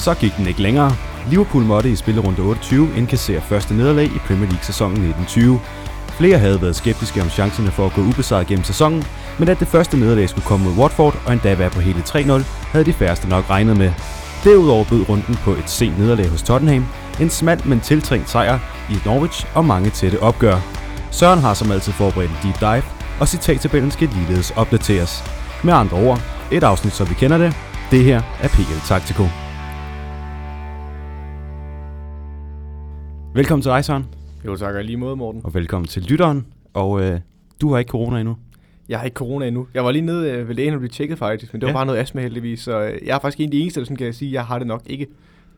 Så gik den ikke længere. Liverpool måtte i spillerunde 28 indkassere første nederlag i Premier League sæsonen 1920. Flere havde været skeptiske om chancerne for at gå ubesejret gennem sæsonen, men at det første nederlag skulle komme mod Watford og endda være på hele 3-0, havde de færreste nok regnet med. Derudover bød runden på et sent nederlag hos Tottenham, en smal men tiltrængt sejr i Norwich og mange tætte opgør. Søren har som altid forberedt en deep dive, og citattabellen skal ligeledes opdateres. Med andre ord, et afsnit, så vi kender det. Det her er PL Taktiko. Velkommen til dig, Søren, Jo tak, og lige måde, Morten. og velkommen til lytteren. Og øh, du har ikke corona endnu. Jeg har ikke corona endnu. Jeg var lige nede øh, ved lægen og blev tjekket faktisk, men det var Ja. bare noget astma heldigvis, så øh, jeg er faktisk en af de eneste, der sådan kan jeg sige, jeg har det nok ikke.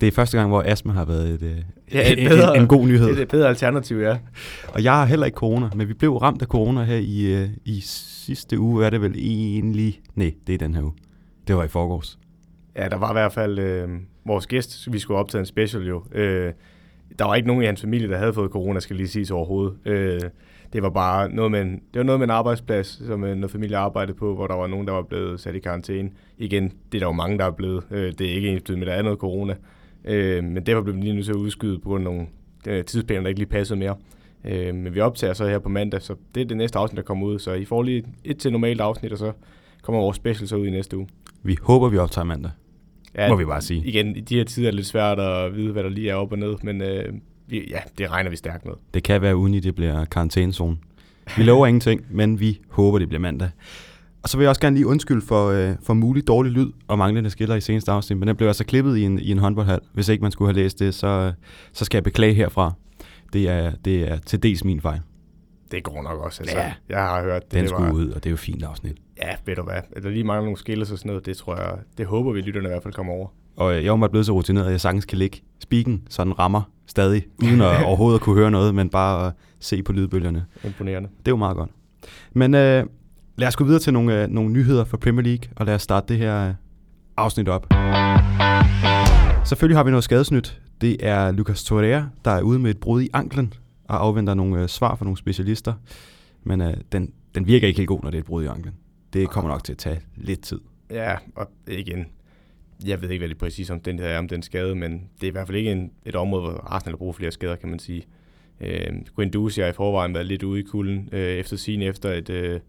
Det er første gang, hvor astma har været et, øh, Ja, et en, bedre- en, en god nyhed. Det er et bedre alternativ, ja. Og jeg har heller ikke corona, men vi blev ramt af corona her i, øh, i sidste uge, er det vel egentlig... Nej, det er den her uge. Det var i forgårs. Ja, der var i hvert fald øh, vores gæst, vi skulle optage en special jo. Øh, der var ikke nogen i hans familie, der havde fået corona, skal lige siges overhovedet. Øh, det var bare noget med en, det var noget med en arbejdsplads, som en noget familie arbejdede på, hvor der var nogen, der var blevet sat i karantæne. Igen, det er der jo mange, der er blevet. Øh, det er ikke ens med, der er noget corona. Øh, men derfor blev vi lige nødt til at udskyde på grund af nogle øh, tidsplaner, der ikke lige passede mere. Øh, men vi optager så her på mandag, så det er det næste afsnit, der kommer ud. Så I får lige et til normalt afsnit, og så kommer vores special så ud i næste uge. Vi håber, vi optager mandag. Ja, Må vi bare sige. Igen, i de her tider er det lidt svært at vide, hvad der lige er op og ned, men øh, ja, det regner vi stærkt med. Det kan være uden i, det bliver karantænezone. Vi lover ingenting, men vi håber, det bliver mandag. Og så vil jeg også gerne lige undskylde for, øh, for mulig dårlig lyd og manglende skiller i seneste afsnit, men den blev altså klippet i en, i en håndboldhal. Hvis ikke man skulle have læst det, så, øh, så skal jeg beklage herfra. Det er, det er til dels min fejl. Det går nok også. Altså, Ja. Jeg har hørt det. Den det skulle var, ud, og det er jo fint afsnit. Ja, ved du hvad. Der lige mangler nogle skills og sådan noget, det tror jeg, det håber vi lytterne i hvert fald kommer over. Og øh, jeg var blevet så rutineret, at jeg sagtens kan ligge spiken, så den rammer stadig, uden at overhovedet kunne høre noget, men bare at se på lydbølgerne. Imponerende. Det er jo meget godt. Men øh, lad os gå videre til nogle, øh, nogle nyheder fra Premier League, og lad os starte det her øh, afsnit op. Selvfølgelig har vi noget skadesnyt. Det er Lucas Torreira, der er ude med et brud i anklen, og afventer nogle øh, svar fra nogle specialister. Men øh, den, den virker ikke helt god, når det er et brud i anklen. Det kommer nok til at tage lidt tid. Ja, og igen, jeg ved ikke, hvad det præcis om den er om den skade, men det er i hvert fald ikke en, et område, hvor Arsenal har brug for flere skader, kan man sige. Øh, Guendouzi har i forvejen været lidt ude i kulden øh, efter sin efter et, øh,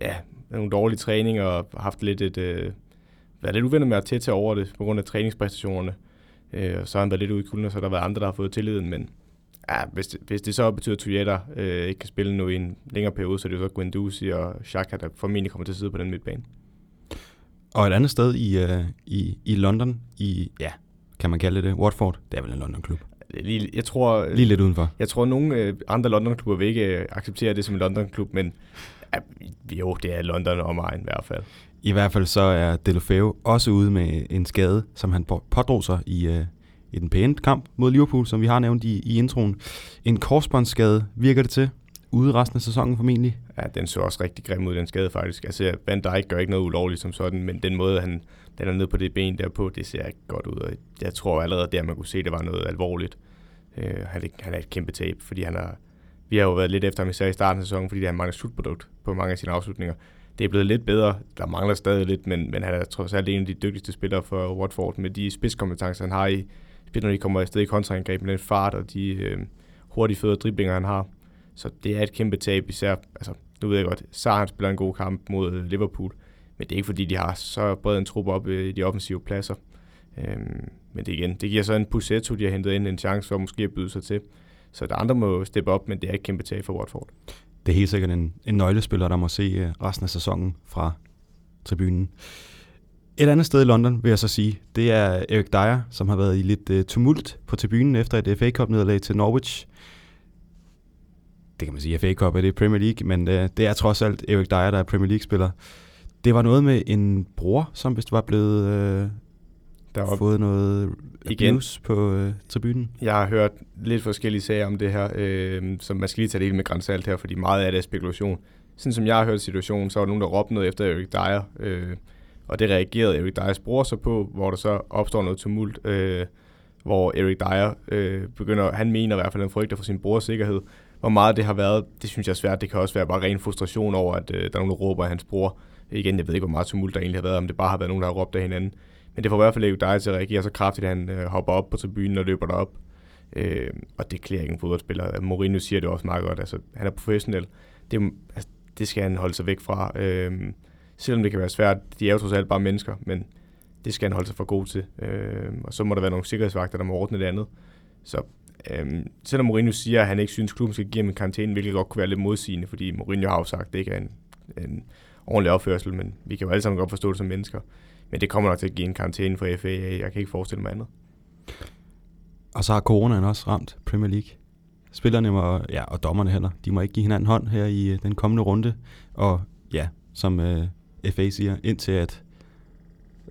ja, nogle dårlige træninger og haft lidt et, øh, været lidt uvenner med at tætte over det på grund af træningspræstationerne. Øh, og så har han været lidt ude i kulden, og så har der været andre, der har fået tilliden, men ja, hvis, det, hvis det så betyder, at Toyota øh, ikke kan spille nu i en længere periode, så er det jo så Guendouzi og Xhaka, der formentlig kommer til at sidde på den midtbane. Og et andet sted i, øh, i, i London, i, ja, kan man kalde det Watford, det er vel en London-klub. Lige, jeg tror, Lige lidt udenfor. Jeg tror, nogle øh, andre London-klubber vil ikke øh, acceptere det som en London-klub, men ja, jo, det er London og omegn i hvert fald. I hvert fald så er Delofeu også ude med en skade, som han på- pådrog sig i, øh, i den pæne kamp mod Liverpool, som vi har nævnt i, i introen. En korsbåndsskade virker det til, ude resten af sæsonen formentlig. Ja, den så også rigtig grim ud, den skade faktisk. Altså, Van Dijk gør ikke noget ulovligt som sådan, men den måde, han den er nede på det ben der på, det ser ikke godt ud. Og jeg tror allerede der, man kunne se, at det var noget alvorligt. Øh, han, han er et kæmpe tab, fordi han har, vi har jo været lidt efter ham især i starten af sæsonen, fordi han mangler slutprodukt på mange af sine afslutninger. Det er blevet lidt bedre. Der mangler stadig lidt, men, men han er trods alt en af de dygtigste spillere for Watford med de spidskompetencer, han har i når de kommer afsted i kontraangreb med den fart og de øh, hurtige fødder driblinger, han har. Så det er et kæmpe tab, især, altså, nu ved jeg godt, Sar han spiller en god kamp mod øh, Liverpool, men det er ikke fordi, de har så bred en trup op øh, i de offensive pladser. Øhm, men det igen, det giver så en Pusetto, de har hentet ind en chance for måske at byde sig til. Så der andre må steppe op, men det er et kæmpe tab for Watford. Det er helt sikkert en, en nøglespiller, der må se øh, resten af sæsonen fra tribunen. Et andet sted i London, vil jeg så sige, det er Erik Dyer, som har været i lidt uh, tumult på tribunen efter et FA Cup-nederlag til Norwich. Det kan man sige, FA Cup er det Premier League, men uh, det er trods alt Erik Dyer, der er Premier League-spiller. Det var noget med en bror, som hvis var blevet uh, Der var, fået noget Igen. abuse på uh, tribunen. jeg har hørt lidt forskellige sager om det her, øh, så man skal lige tage det hele med grænsalt her, fordi meget af det er spekulation. Sådan som jeg har hørt situationen, så var der nogen, der råbte noget efter Erik Dyer, øh, og det reagerede Erik Dyers bror så på, hvor der så opstår noget tumult, øh, hvor Erik Dyer øh, begynder, han mener i hvert fald, at han frygter for sin brors sikkerhed. Hvor meget det har været, det synes jeg er svært. Det kan også være bare ren frustration over, at øh, der er nogen, der råber af hans bror. Igen, jeg ved ikke, hvor meget tumult der egentlig har været, om det bare har været nogen, der har råbt af hinanden. men det får i hvert fald Eric Dyer til at reagere så kraftigt, at han øh, hopper op på tribunen og løber derop. Øh, og det klæder ikke en fodboldspiller. Mourinho siger det også meget godt. Altså, han er professionel. Det, altså, det skal han holde sig væk fra. Øh, selvom det kan være svært. De er jo trods alt bare mennesker, men det skal han holde sig for god til. Øh, og så må der være nogle sikkerhedsvagter, der må ordne det andet. Så øh, selvom Mourinho siger, at han ikke synes, at klubben skal give ham en karantæne, hvilket godt kunne være lidt modsigende, fordi Mourinho har jo sagt, at det ikke er en, en ordentlig opførsel, men vi kan jo alle sammen godt forstå det som mennesker. Men det kommer nok til at give en karantæne for FA. Jeg kan ikke forestille mig andet. Og så har coronaen også ramt Premier League. Spillerne må, ja, og dommerne heller, de må ikke give hinanden hånd her i øh, den kommende runde. Og ja, som øh, FA siger, indtil at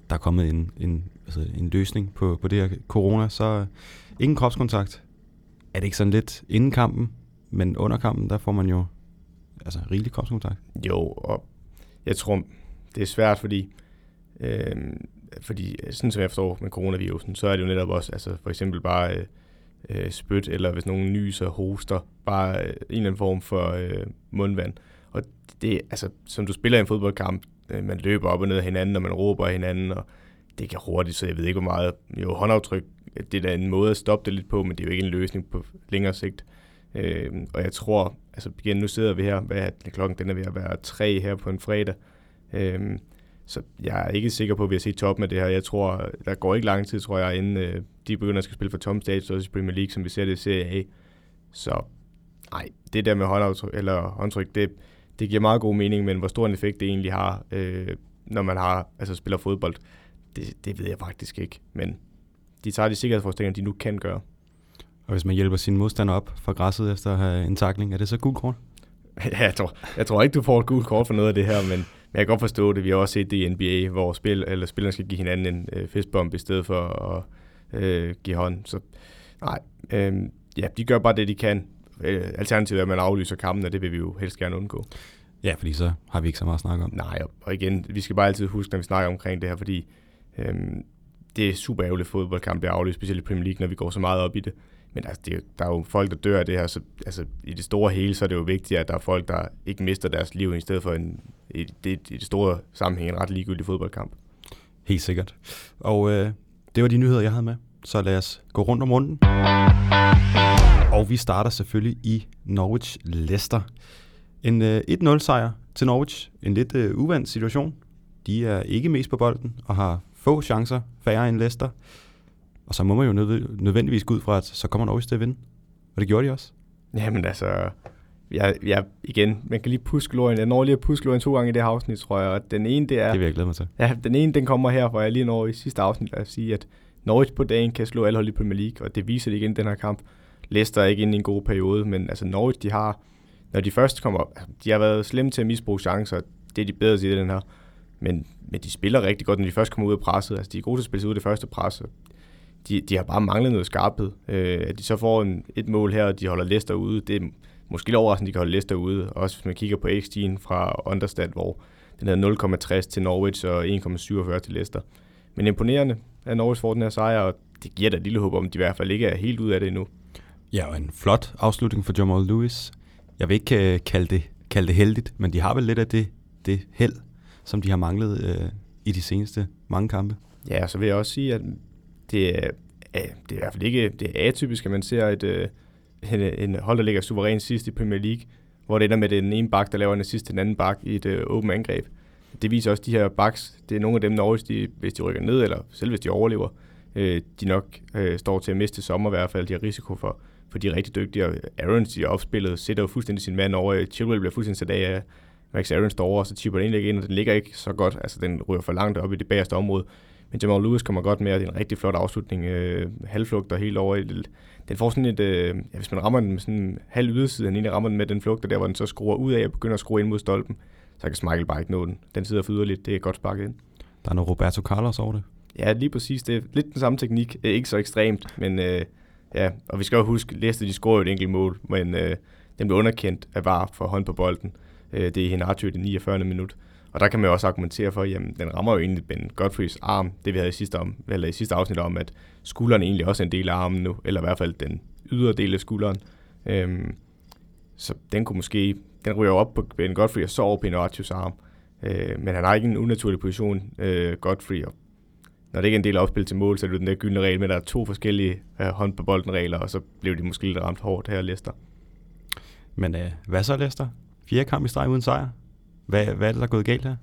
der er kommet en, en, altså en løsning på, på det her corona, så ingen kropskontakt. Er det ikke sådan lidt inden kampen, men under kampen, der får man jo altså rigelig kropskontakt? Jo, og jeg tror, det er svært, fordi øh, fordi sådan som jeg forstår med coronavirusen, så er det jo netop også, altså for eksempel bare øh, øh, spyt, eller hvis nogen nyser, hoster, bare øh, en eller anden form for øh, mundvand. Og det, altså, som du spiller i en fodboldkamp, Øh, man løber op og ned af hinanden, og man råber af hinanden, og det kan hurtigt, så jeg ved ikke, hvor meget. Jo, håndaftryk, det er da en måde at stoppe det lidt på, men det er jo ikke en løsning på længere sigt. Øh, og jeg tror, altså igen, nu sidder vi her, hvad er klokken, den er ved at være tre her på en fredag. Øh, så jeg er ikke sikker på, at vi har set toppen af det her. Jeg tror, der går ikke lang tid, tror jeg, inden øh, de begynder at skal spille for tom status også i Premier League, som vi ser det i Serie A. Så nej, det der med håndaftryk, eller håndtryk, det, det giver meget god mening, men hvor stor en effekt det egentlig har, øh, når man har, altså spiller fodbold, det, det ved jeg faktisk ikke. Men de tager de sikkerhedsforstillinger, de nu kan gøre. Og hvis man hjælper sin modstander op fra græsset efter at have en takling, er det så gul kort? ja, jeg tror, jeg tror ikke, du får et gult kort for noget af det her, men men jeg kan godt forstå det. Vi har også set det i NBA, hvor spil, eller spillerne skal give hinanden en øh, fistbomb i stedet for at øh, give hånd. Så nej, øh, ja, de gør bare det, de kan. Øh, alternativet er, at man aflyser kampen, og det vil vi jo helst gerne undgå. Ja, fordi så har vi ikke så meget at snakke om. Nej, og igen, vi skal bare altid huske, når vi snakker omkring det her, fordi øh, det er super ærgerligt, at fodboldkamp bliver aflyst, specielt i Premier League, når vi går så meget op i det. Men altså, det, der er jo folk, der dør af det her, så altså, i det store hele, så er det jo vigtigt, at der er folk, der ikke mister deres liv, i stedet for en, i, det, i det store sammenhæng en ret ligegyldig fodboldkamp. Helt sikkert. Og øh, det var de nyheder, jeg havde med. Så lad os gå rundt om runden. Og vi starter selvfølgelig i Norwich-Leicester. En øh, 1-0 sejr til Norwich. En lidt øh, uvandt situation. De er ikke mest på bolden og har få chancer færre end Leicester. Og så må man jo nødvendigvis gå ud fra, at så kommer Norwich til at vinde. Og det gjorde de også. Jamen altså, jeg, jeg, igen, man kan lige puske lorien. Jeg når lige at puske lorien to gange i det her afsnit, tror jeg. Og den ene, det er... Det vil jeg glæde mig til. Ja, den ene, den kommer her, hvor jeg lige når i sidste afsnit at sige, at Norwich på dagen kan slå alle hold i Premier League, og det viser det igen den her kamp. Leicester er ikke inde i en god periode, men altså Norwich, de har, når de først kommer op, de har været slemme til at misbruge chancer, det er de bedre til den her. Men, men de spiller rigtig godt, når de først kommer ud af presset. Altså, de er gode til at spille sig ud af det første pres de, de har bare manglet noget skarphed. Øh, at de så får en, et mål her, og de holder Leicester ude, det er måske lidt overraskende, at de kan holde Leicester ude. Også hvis man kigger på XG'en fra Understat, hvor den hedder 0,60 til Norwich og 1,47 til Leicester. Men imponerende, at Norwich får den her sejr, og det giver da et lille håb om, at de i hvert fald ikke er helt ud af det endnu. Ja, og en flot afslutning for Jamal Lewis. Jeg vil ikke øh, kalde, det, kalde det heldigt, men de har vel lidt af det, det held, som de har manglet øh, i de seneste mange kampe. Ja, så vil jeg også sige, at det er, det er i hvert fald ikke det er atypisk, at man ser et, øh, en, en hold, der ligger suverænt sidst i Premier League, hvor det ender med den ene bak, der laver en assist til den anden bak i et øh, åbent angreb. Det viser også, at de her baks, det er nogle af dem, når de, hvis de rykker ned, eller selv hvis de overlever, øh, de nok øh, står til at miste sommer i hvert fald. De har risiko for, for de er rigtig dygtige. Aarons, de er opspillet, sætter jo fuldstændig sin mand over. Chilwell bliver fuldstændig sat af af Max Aaron står over, og så chipper den egentlig ind, og den ligger ikke så godt. Altså, den ryger for langt op i det bagerste område. Men Jamal Lewis kommer godt med, og det er en rigtig flot afslutning. Øh, halvflugter helt over i det. Den får sådan et, øh, ja, hvis man rammer den med sådan en halv yderside, han egentlig rammer den med den flugter der, hvor den så skruer ud af og begynder at skrue ind mod stolpen, så kan Smeichel bare ikke nå den. Den sidder for yderligt, det er godt sparket ind. Der er noget Roberto Carlos over det. Ja, lige præcis. Det er lidt den samme teknik. Ikke så ekstremt, men øh, ja. Og vi skal jo huske, Leicester de scorede jo et enkelt mål, men øh, den blev underkendt af VAR for hånd på bolden. Øh, det er Henacho i det 49. minut. Og der kan man jo også argumentere for, at jamen, den rammer jo egentlig Ben Godfreys arm, det vi havde i sidste, om, eller i sidste afsnit om, at skulderen egentlig også er en del af armen nu, eller i hvert fald den ydre del af skulderen. Øhm, så den kunne måske, den ryger op på Ben Godfrey og så over Pinocchios arm. Øh, men han har ikke en unaturlig position, øh, Godfrey, og når det ikke er en del af opspil til mål, så er det den der gyldne regel med, at der er to forskellige øh, hånd på bolden regler, og så blev de måske lidt ramt hårdt her, Leicester. Men øh, hvad så, Leicester? Fjerde kamp i streg uden sejr. Hvad, hvad er det, der er gået galt her?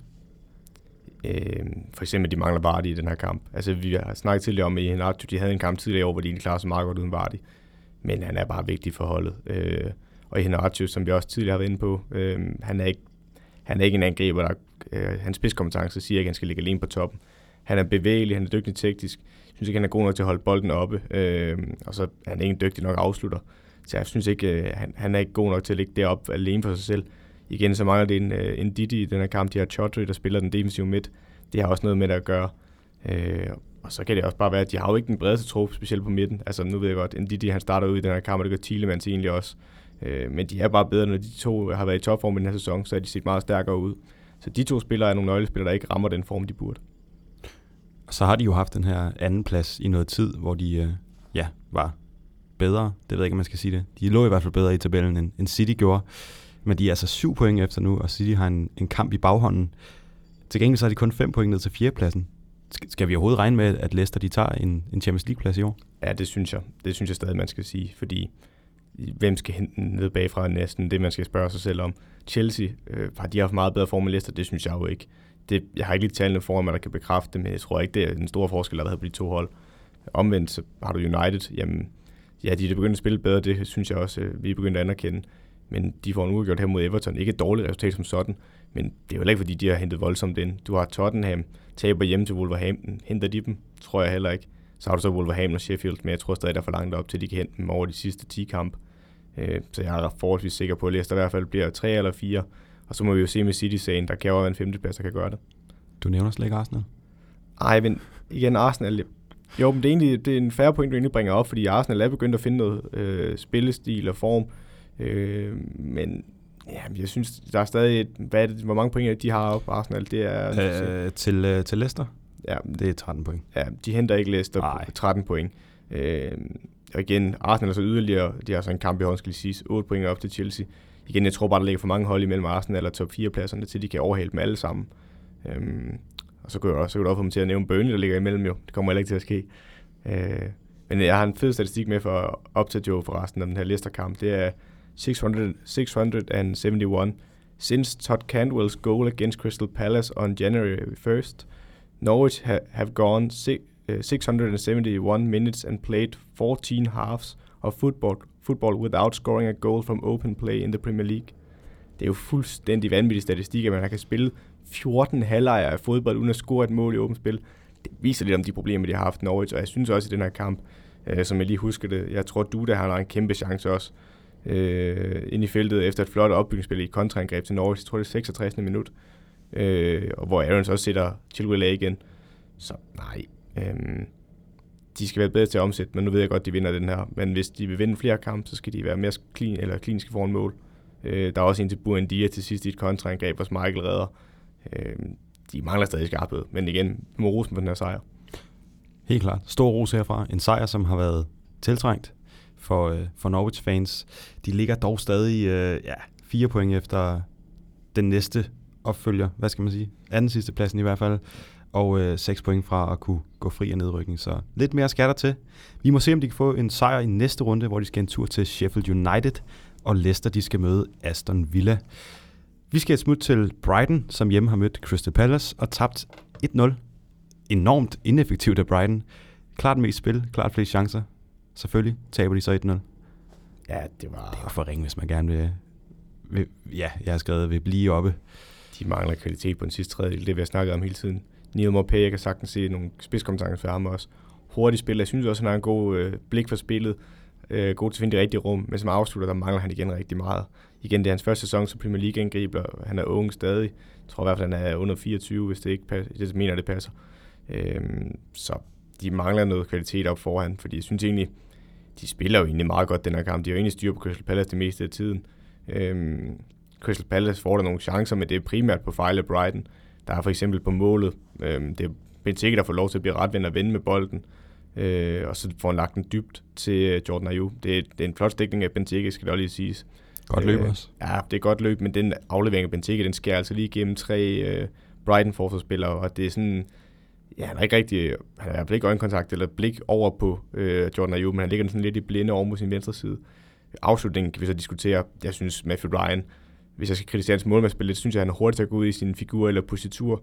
Øh, for eksempel, de mangler Vardy i den her kamp. Altså, vi har snakket tidligere om, at de havde en kamp tidligere år, hvor de egentlig klarede sig meget godt uden Vardy. Men han er bare vigtig for holdet. Øh, og Iheanacho, som vi også tidligere har været inde på, øh, han, er ikke, han er ikke en angriber, der øh, hans spidskompetence siger ikke, at han skal ligge alene på toppen. Han er bevægelig, han er dygtig teknisk. Jeg synes ikke, han er god nok til at holde bolden oppe. Øh, og så er han ikke dygtig nok afslutter. Så jeg synes ikke, øh, han, han er ikke god nok til at ligge deroppe alene for sig selv. Igen, så mangler det en, øh, en Didi i den her kamp. De har Chodri, der spiller den defensive midt. Det har også noget med det at gøre. Øh, og så kan det også bare være, at de har jo ikke den bredeste trup, specielt på midten. Altså nu ved jeg godt, en Didi han starter ud i den her kamp, og det gør Thielemans egentlig også. Øh, men de er bare bedre, når de to har været i topform i den her sæson, så er de set meget stærkere ud. Så de to spillere er nogle nøglespillere, der ikke rammer den form, de burde. Og så har de jo haft den her anden plads i noget tid, hvor de øh, ja, var bedre. Det ved jeg ikke, om man skal sige det. De lå i hvert fald bedre i tabellen, end, end City gjorde. Men de er altså syv point efter nu, og City har en, en kamp i baghånden. Til gengæld så har de kun fem point ned til fjerdepladsen. Skal vi overhovedet regne med, at Leicester de tager en, en Champions League-plads i år? Ja, det synes jeg. Det synes jeg stadig, man skal sige, fordi hvem skal hente den ned bagfra næsten, det man skal spørge sig selv om. Chelsea, øh, har de haft meget bedre form end Leicester? Det synes jeg jo ikke. Det, jeg har ikke lige tallene foran mig, der kan bekræfte det, men jeg tror ikke, det er den store forskel, der er på de to hold. Omvendt så har du United, jamen, ja, de er begyndt at spille bedre, det synes jeg også, øh, vi er begyndt at anerkende. Men de får en uafgjort her mod Everton. Ikke et dårligt resultat som sådan, men det er jo ikke, fordi de har hentet voldsomt ind. Du har Tottenham, taber hjem til Wolverhampton. Henter de dem? Tror jeg heller ikke. Så har du så Wolverhampton og Sheffield, men jeg tror stadig, der er for langt op til, at de kan hente dem over de sidste 10 kampe. Øh, så jeg er forholdsvis sikker på, at Leicester i hvert fald bliver 3 eller 4. Og så må vi jo se med City-sagen, der kan jo være en femteplads, der kan gøre det. Du nævner slet ikke Arsenal? Ej, men igen, Arsenal... Jo, men det er, egentlig, det er en færre point, du egentlig bringer op, fordi Arsenal er begyndt at finde noget øh, spillestil og form. Øh, men ja, jeg synes, der er stadig... Et, hvad er det, hvor mange point de har op Arsenal? Det er... Øh, til, øh, til Leicester? Ja. Det er 13 point. Ja, de henter ikke Leicester på 13 point. Øh, og igen, Arsenal er så yderligere, de har så en kamp i hånd, skal lige sige, 8 point op til Chelsea. Igen, jeg tror bare, der ligger for mange hold imellem Arsenal eller top 4 pladserne, til de kan overhale dem alle sammen. Øhm, og så kan jeg også, så kan du også få dem til at nævne Burnley, der ligger imellem jo. Det kommer heller ikke til at ske. Øh, men jeg har en fed statistik med for op til Joe for resten af den her Leicester-kamp. Det er 600, 671 since Todd Cantwell's goal against Crystal Palace on January 1st. Norwich ha have gone 671 øh, minutes and played 14 halves of football, football without scoring a goal from open play in the Premier League. Det er jo fuldstændig vanvittig statistik, at man kan spille 14 halvlejer af fodbold uden at score et mål i åbent spil. Det viser lidt om de problemer, de har haft Norwich, og jeg synes også i den her kamp, øh, som jeg lige husker det, jeg tror, du der har en kæmpe chance også øh, ind i feltet efter et flot opbygningsspil i kontraangreb til Norwich. Jeg tror, det er 66. minut, øh, og hvor Aarons også sætter Chilwell af igen. Så nej, øh, de skal være bedre til at omsætte, men nu ved jeg godt, at de vinder den her. Men hvis de vil vinde flere kampe, så skal de være mere clean, eller kliniske foran mål. Øh, der er også en til Buendia til sidst i et kontraangreb, hvor Michael redder. Øh, de mangler stadig skarphed, men igen, må rosen på den her sejr. Helt klart. Stor ros herfra. En sejr, som har været tiltrængt for, øh, for Norwich-fans. De ligger dog stadig øh, ja, fire point efter den næste opfølger, hvad skal man sige, anden sidste pladsen i hvert fald og øh, 6 point fra at kunne gå fri af nedrykning. Så lidt mere skatter til. Vi må se, om de kan få en sejr i næste runde, hvor de skal en tur til Sheffield United, og Leicester de skal møde Aston Villa. Vi skal et smut til Brighton, som hjemme har mødt Crystal Palace og tabt 1-0. Enormt ineffektivt af Brighton. Klart mest spil, klart flest chancer. Selvfølgelig taber de så 1-0. Ja, det var... Det var for ringe, hvis man gerne vil, vil... Ja, jeg har skrevet, vil blive oppe. De mangler kvalitet på den sidste tredjedel, det vi har snakket om hele tiden. Neil Maupay, jeg kan sagtens se nogle spidskompetencer for ham også. Hurtig spil. Jeg synes også, han har en god øh, blik for spillet. Øh, god til at finde det rigtige rum. Men som afslutter, der mangler han igen rigtig meget. Igen, det er hans første sæson som Premier League-angriber. Han er ung stadig. Jeg tror i hvert fald, han er under 24, hvis det ikke passer. Det mener, det passer. Øh, så de mangler noget kvalitet op foran, fordi jeg synes egentlig, de spiller jo egentlig meget godt den her kamp. De har jo egentlig styr på Crystal Palace det meste af tiden. Øhm, Crystal Palace får der nogle chancer, men det er primært på fejl af Brighton. Der er for eksempel på målet, øh, det er Benteke, der får lov til at blive retvendt og vende med bolden, øh, og så får han lagt den dybt til øh, Jordan Ayew. Det er, det er en flot stikning af Benteke, skal det også lige siges. Godt løb øh, også. Ja, det er godt løb, men den aflevering af Benteke, den sker altså lige gennem tre øh, Brighton forsvarsspillere, og det er sådan, ja, han er ikke rigtig, han har ikke øjenkontakt eller blik over på øh, Jordan Ayew, men han ligger sådan lidt i blinde over mod sin venstre side. Afslutningen kan vi så diskutere. Jeg synes, Matthew Ryan, hvis jeg skal kritisere hans målmandsspil lidt, synes jeg, han er hurtigt til at gå ud i sin figur eller positur,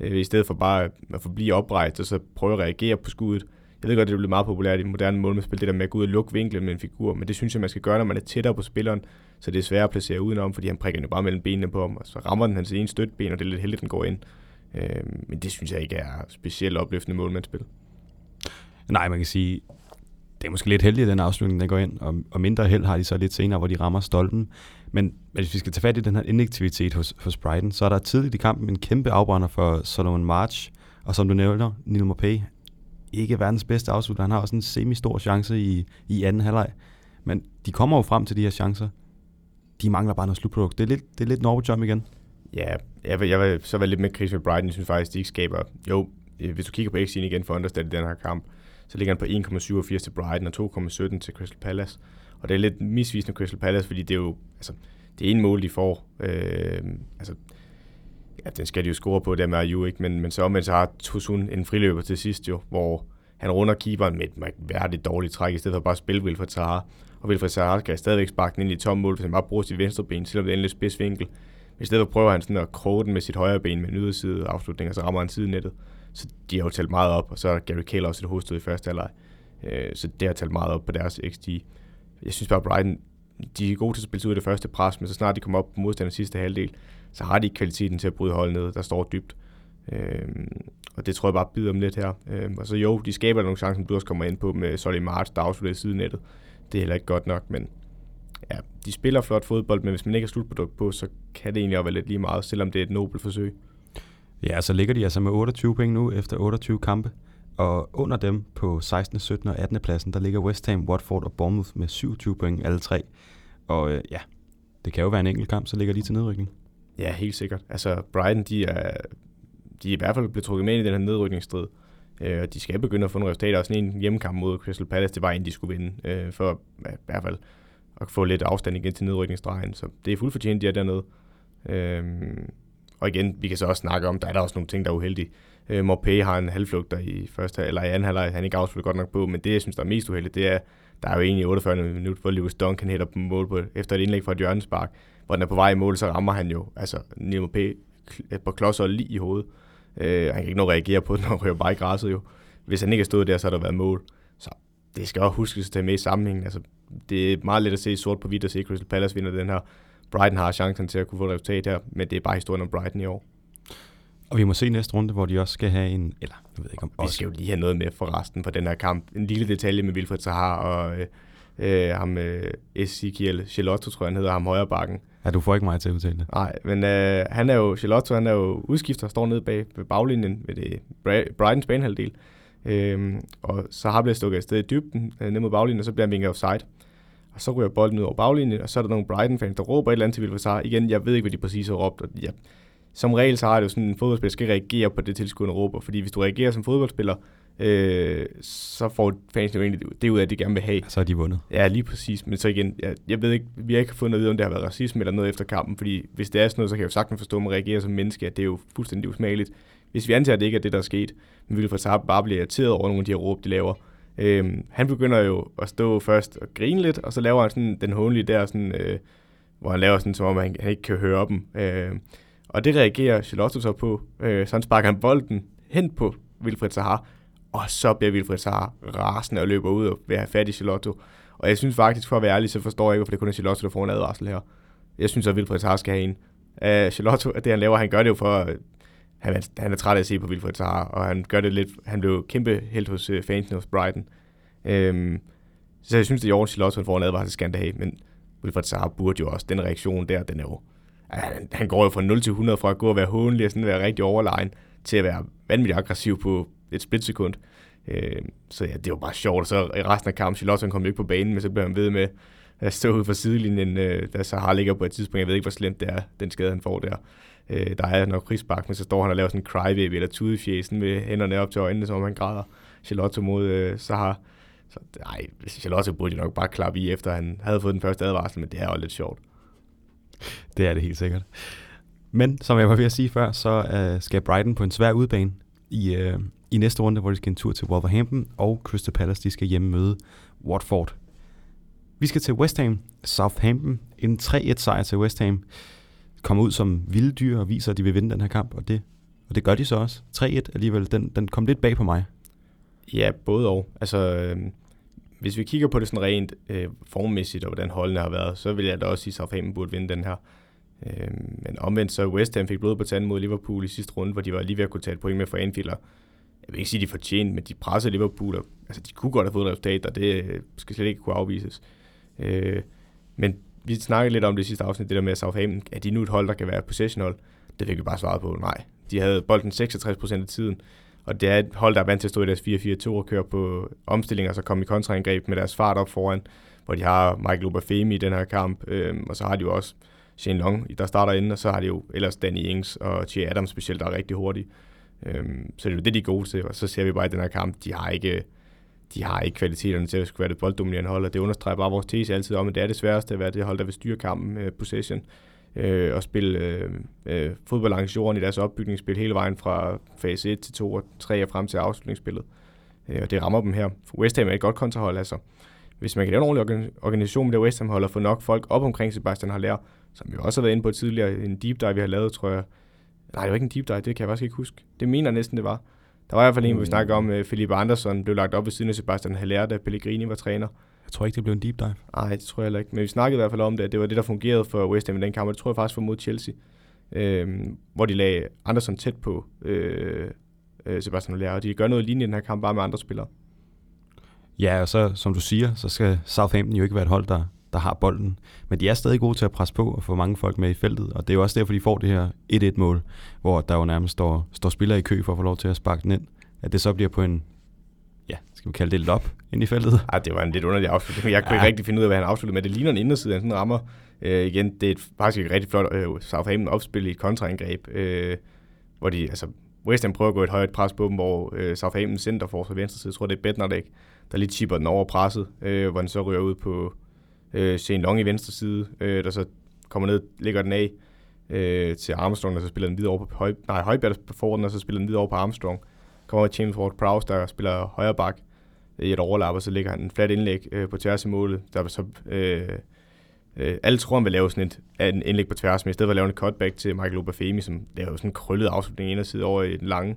øh, i stedet for bare at forblive oprejst og så prøve at reagere på skuddet. Jeg ved godt, det bliver meget populært i moderne målmandsspil, det der med at gå ud og lukke vinklen med en figur, men det synes jeg, man skal gøre, når man er tættere på spilleren, så det er svært at placere udenom, fordi han prikker jo bare mellem benene på ham, og så rammer den hans ene støtben, og det er lidt heldigt, den går ind. Øh, men det synes jeg ikke er specielt opløftende målmandsspil. Nej, man kan sige, det er måske lidt heldigt, at den afslutning der går ind, og, og mindre held har de så lidt senere, hvor de rammer stolpen. Men, hvis vi skal tage fat i den her inaktivitet hos, hos Brighton, så er der tidligt i kampen en kæmpe afbrænder for Solomon March, og som du nævner, Neil Mopé, ikke verdens bedste afslutter. Han har også en semi-stor chance i, i anden halvleg. Men de kommer jo frem til de her chancer. De mangler bare noget slutprodukt. Det er lidt, det er lidt Norwich igen. Ja, jeg vil, jeg vil så være lidt med Chris med Brighton. Jeg synes faktisk, de ikke skaber... Jo, hvis du kigger på x igen for Understat i den her kamp, så ligger han på 1,87 til Brighton og 2,17 til Crystal Palace. Og det er lidt misvisende Crystal Palace, fordi det er jo... Altså, det ene mål, de får. Øh, altså, ja, den skal de jo score på, der med Ayu, ikke? Men, men så omvendt så har Tosun en friløber til sidst jo, hvor han runder keeperen med et mærkværdigt dårligt træk, i stedet for bare at spille Wilfred Sahar. Og Wilfred Sahar kan stadigvæk sparke den ind i tom mål, hvis han bare bruger sit venstre ben, selvom det er en lidt spids vinkel. I stedet for prøver han sådan at kroge den med sit højre ben med en yderside afslutning, og så rammer han sidenettet. Så de har jo talt meget op, og så er Gary Cahill også et hovedstød i første halvleg. Øh, så det har talt meget op på deres XG. Jeg synes bare, Brighton, de er gode til at spille ud af det første pres, men så snart de kommer op på modstanders sidste halvdel, så har de ikke kvaliteten til at bryde holdet ned, der står dybt. Øh, og det tror jeg bare bider dem lidt her. Øh, og så jo, de skaber nogle chancer, som du også kommer ind på med Solly March, der afslutter i sidenettet. Det er heller ikke godt nok, men ja, de spiller flot fodbold, men hvis man ikke har slutprodukt på, så kan det egentlig også være lidt lige meget, selvom det er et nobelt forsøg. Ja, så ligger de altså med 28 point nu efter 28 kampe. Og under dem på 16., 17. og 18. pladsen, der ligger West Ham, Watford og Bournemouth med 27 point alle tre. Og øh, ja, det kan jo være en enkelt kamp, så ligger de til nedrykning. Ja, helt sikkert. Altså Brighton, de er, de er i hvert fald blevet trukket med i den her nedrykningsstrid. Øh, de skal begynde at få nogle resultater. Også en hjemmekamp mod Crystal Palace, det var en, de skulle vinde, øh, for ja, i hvert fald at få lidt afstand igen til nedrykningsstregen. Så det er fuldt fortjent, de er dernede. Øh, og igen, vi kan så også snakke om, der er der også nogle ting, der er uheldige. Øh, Morpé har en halvflugter i første eller i anden halvleg, han ikke afsluttet godt nok på, men det, jeg synes, der er mest uheldigt, det er, der er jo egentlig 48 minutter, hvor Lewis Duncan hætter på mål på, efter et indlæg fra et hjørnespark, hvor den er på vej i mål, så rammer han jo altså Neil Morpé på klodser lige i hovedet. Øh, han kan ikke nå at reagere på den, og rører bare i græsset jo. Hvis han ikke har stået der, så har der været mål. Så det skal også huskes at tage med i sammenhængen. Altså, det er meget let at se sort på hvidt og se Crystal Palace vinder den her. Brighton har chancen til at kunne få et resultat her, men det er bare historien om Brighton i år. Og vi må se næste runde, hvor de også skal have en... Eller, jeg ved ikke om... Vi skal jo lige have noget med for resten på den her kamp. En lille detalje med Wilfred Sahar og øh, øh, ham øh, Ezekiel Charlotte, tror jeg han hedder, ham højre bakken. Ja, du får ikke mig til at udtale det. Nej, men øh, han er jo, Charlotte, han er jo udskifter, står nede bag ved baglinjen ved det Brightons banehalvdel. Øhm, og så har bliver stukket afsted i dybden øh, ned mod baglinjen, og så bliver han vinket offside. Og så ryger bolden ud over baglinjen, og så er der nogle Brighton-fans, der råber et eller andet til Sahar. Igen, jeg ved ikke, hvad de præcis har råbt. Og ja, som regel så har det jo sådan, en fodboldspiller skal reagere på det tilskuerne råber, fordi hvis du reagerer som fodboldspiller, øh, så får fans jo egentlig det ud af, at de gerne vil have. Så er de vundet. Ja, lige præcis. Men så igen, jeg, jeg ved ikke, vi har ikke fundet at vide, om det har været racisme eller noget efter kampen, fordi hvis det er sådan noget, så kan jeg jo sagtens forstå, at man reagerer som menneske, at det er jo fuldstændig usmageligt. Hvis vi antager, at det ikke er det, der er sket, men vi vil bare blive irriteret over nogle af de her råb, de laver. Øhm, han begynder jo at stå først og grine lidt, og så laver han sådan den hånlige der, sådan, øh, hvor han laver sådan, som om han, han ikke kan høre dem. Øh, og det reagerer Charlotte så på. Øh, så han sparker han bolden hen på Wilfred Sahar, og så bliver Wilfred Sahar rasende og løber ud og vil have fat i Charlotte. Og jeg synes faktisk, for at være ærlig, så forstår jeg ikke, hvorfor det kun er Charlotte, der får en advarsel her. Jeg synes, at Wilfred Sahar skal have en. Uh, Charlotte, det han laver, han gør det jo for, han er, han er træt af at se på Wilfred Zaha, og han gør det lidt, han blev kæmpe helt hos øh, fansen hos Brighton. Øhm, så jeg synes, det er i orden, Charlotte får en advarsel, skal have, men Wilfred Zaha burde jo også, den reaktion der, den er jo, han, han går jo fra 0 til 100 fra at gå og være håndelig og sådan være rigtig overlegen, til at være vanvittigt aggressiv på et splitsekund. Øh, så ja, det var bare sjovt, og så i resten af kampen, Charlotte kom ikke på banen, men så blev han ved med at stå ude for sidelinjen, øh, da Sahar ligger på et tidspunkt. Jeg ved ikke, hvor slemt det er, den skade, han får der. Øh, der er nok krigsbak, men så står han og laver sådan en crybaby eller tudefjæsen med hænderne op til øjnene, som han græder. Charlotte mod øh, Sahar. Så nej, Charlotte burde nok bare klappe i, efter han havde fået den første advarsel, men det er jo lidt sjovt. Det er det helt sikkert. Men som jeg var ved at sige før, så øh, skal Brighton på en svær udbane i, øh, i næste runde, hvor de skal en tur til Wolverhampton, og Crystal Palace de skal hjemme møde Watford. Vi skal til West Ham, Southampton. En 3-1 sejr til West Ham. Kommer ud som vilde dyr og viser, at de vil vinde den her kamp, og det, og det gør de så også. 3-1 alligevel, den, den kom lidt bag på mig. Ja, både og. Altså, øh, hvis vi kigger på det sådan rent øh, formmæssigt, og hvordan holdene har været, så vil jeg da også sige, at Southampton burde vinde den her. Øh, men omvendt så West Ham fik blod på tanden mod Liverpool i sidste runde, hvor de var lige ved at kunne tage et point med for Anfield. Jeg vil ikke sige, at de fortjente, men de pressede Liverpool. Og, altså, de kunne godt have fået et resultat, og det øh, skal slet ikke kunne afvises. Øh, men vi snakkede lidt om det sidste afsnit, det der med at Southampton, er de nu et hold, der kan være et possession-hold? Det fik vi bare svaret på, nej. De havde bolden 66% af tiden, og det er et hold, der er vant til at stå i deres 4-4-2 og køre på omstillinger, og så komme i kontraangreb med deres fart op foran, hvor de har Michael Obafemi i den her kamp, øhm, og så har de jo også Shane Long, der starter inden, og så har de jo ellers Danny Ings og Che Adams specielt, der er rigtig hurtige. Øhm, så det er jo det, de er gode til, og så ser vi bare i den her kamp, de har ikke, de har ikke kvaliteterne til at skulle være det bolddominerende hold, og det understreger bare vores tese altid om, at det er det sværeste at være det hold, der vil styre kampen med possession øh, og spille øh, øh, fodbold langs jorden i deres opbygningsspil hele vejen fra fase 1 til 2 og 3 og frem til afslutningsspillet. Øh, og det rammer dem her. West Ham er et godt kontrahold, altså. Hvis man kan lave en ordentlig organisation med det West Ham holder få nok folk op omkring Sebastian Haller, som vi også har været inde på tidligere, en deep dive, vi har lavet, tror jeg. Nej, det var ikke en deep dive, det kan jeg faktisk ikke huske. Det mener jeg næsten, det var. Der var i hvert fald en, hvor vi snakkede om, at uh, Felipe Andersson blev lagt op ved siden af Sebastian Haller, da Pellegrini var træner. Jeg tror ikke, det blev en deep dive. Nej, det tror jeg heller ikke. Men vi snakkede i hvert fald om det, at det var det, der fungerede for West Ham i den kamp, og det tror jeg faktisk var mod Chelsea, øh, hvor de lagde Anderson tæt på øh, øh, Sebastian Haller, og de gør noget lignende i den her kamp, bare med andre spillere. Ja, og så som du siger, så skal Southampton jo ikke være et hold, der, der har bolden. Men de er stadig gode til at presse på og få mange folk med i feltet, og det er jo også derfor, de får det her 1-1-mål, hvor der jo nærmest står, står spillere i kø for at få lov til at sparke den ind. At det så bliver på en, ja, skal vi kalde det lop ind i feltet? Ej, det var en lidt underlig afslutning. Jeg kunne ja. ikke rigtig finde ud af, hvad han afsluttede med. Det ligner en inderside, han sådan rammer. Øh, igen, det er et, faktisk et rigtig flot øh, Southampton opspil i et kontraangreb, øh, hvor de, altså, West Ham prøver at gå et højt pres på dem, hvor øh, Southampton center for venstre side, jeg tror det er Bednarek, der lige chipper den over presset, øh, hvor den så ryger ud på øh, Shane Long i venstre side, øh, der så kommer ned, lægger den af øh, til Armstrong, og så spiller den videre over på Høj, nej, Højbjerg får den, og så spiller den videre over på Armstrong. Kommer James Ward-Prowse, der spiller højre bak øh, i et overlap, og så lægger han en flat indlæg øh, på tværs i målet, der så øh, Øh, alle tror, han vil lave sådan et, en indlæg på tværs, men i stedet for at lave en cutback til Michael Obafemi, som laver sådan en krøllet afslutning ind side over i den lange.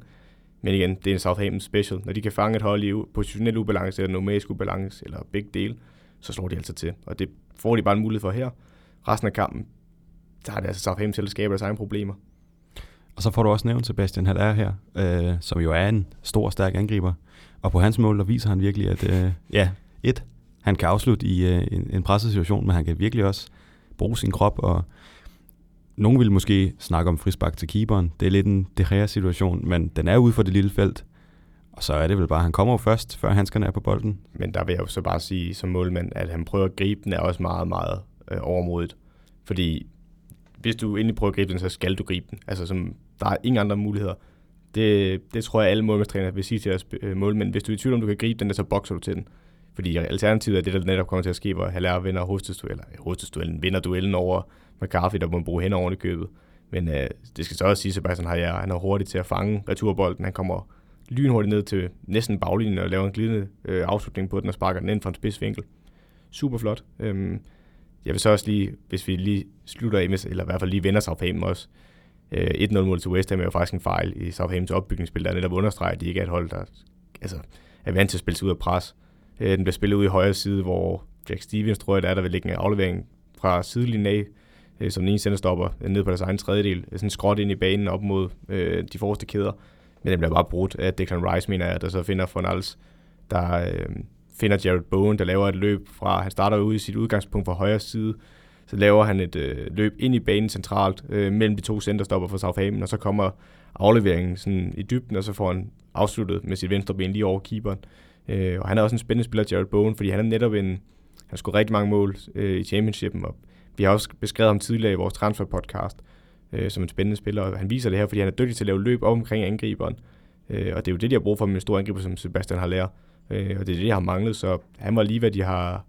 Men igen, det er en Southampton special. Når de kan fange et hold i positionel ubalance eller numerisk ubalance, eller begge dele, så slår de altså til. Og det får de bare en mulighed for her. Resten af kampen, der har det altså Southampton selv, der skaber deres egne problemer. Og så får du også nævnt Sebastian Haller her, øh, som jo er en stor, stærk angriber. Og på hans mål, der viser han virkelig, at øh, ja, et, han kan afslutte i øh, en, en presset situation, men han kan virkelig også bruge sin krop, og nogen vil måske snakke om frisbak til keeperen. Det er lidt en det situation, men den er ude for det lille felt. Og så er det vel bare, at han kommer først, før handskerne er på bolden. Men der vil jeg jo så bare sige som målmand, at han prøver at gribe den, er også meget, meget øh, overmodigt. Fordi hvis du endelig prøver at gribe den, så skal du gribe den. Altså, som, der er ingen andre muligheder. Det, det tror jeg, alle målmandstrænere vil sige til deres øh, målmænd. Hvis du er i tvivl om, du kan gribe den, så bokser du til den. Fordi alternativet er det, der netop kommer til at ske, hvor Haller vinder hostestuellen, eller øh, hostestuellen vinder duellen over McCarthy, der må bruge hænder oven i købet. Men øh, det skal så også sige, at Sebastian Haller, han er hurtig til at fange returbolden. Han kommer lynhurtigt ned til næsten baglinjen og laver en glidende øh, afslutning på den og sparker den ind fra en spidsvinkel. Super flot. Øhm, jeg vil så også lige, hvis vi lige slutter MS, eller i hvert fald lige vender Southampton også, øh, 1-0-mål til West Ham er jo faktisk en fejl i Southamptons opbygningsspil, der netop understreger, at de ikke er et hold, der altså, er vant til at spille sig ud af pres. Øh, den bliver spillet ud i højre side, hvor Jack Stevens, tror jeg, der er, der vil ligge en aflevering fra sidelinjen af, øh, som den ene sender stopper øh, ned på deres egen tredjedel. Sådan skråt ind i banen op mod øh, de forreste kæder. Men den bliver bare brudt af Declan Rice, mener jeg, der så finder Fornals, der øh, finder Jared Bowen, der laver et løb fra, han starter ud i sit udgangspunkt fra højre side, så laver han et øh, løb ind i banen centralt øh, mellem de to centerstopper for Southampton, og så kommer afleveringen sådan i dybden, og så får han afsluttet med sit venstre ben lige over keeperen. Øh, og han er også en spændende spiller, Jared Bowen, fordi han er netop en, han har scoret rigtig mange mål øh, i championshipen, og vi har også beskrevet ham tidligere i vores transfer-podcast øh, som en spændende spiller, og han viser det her, fordi han er dygtig til at lave løb op omkring angriberen. Øh, og det er jo det, de har brug for med en stor angriber, som Sebastian har lært. Øh, og det er det, de har manglet, så han var lige, hvad de har,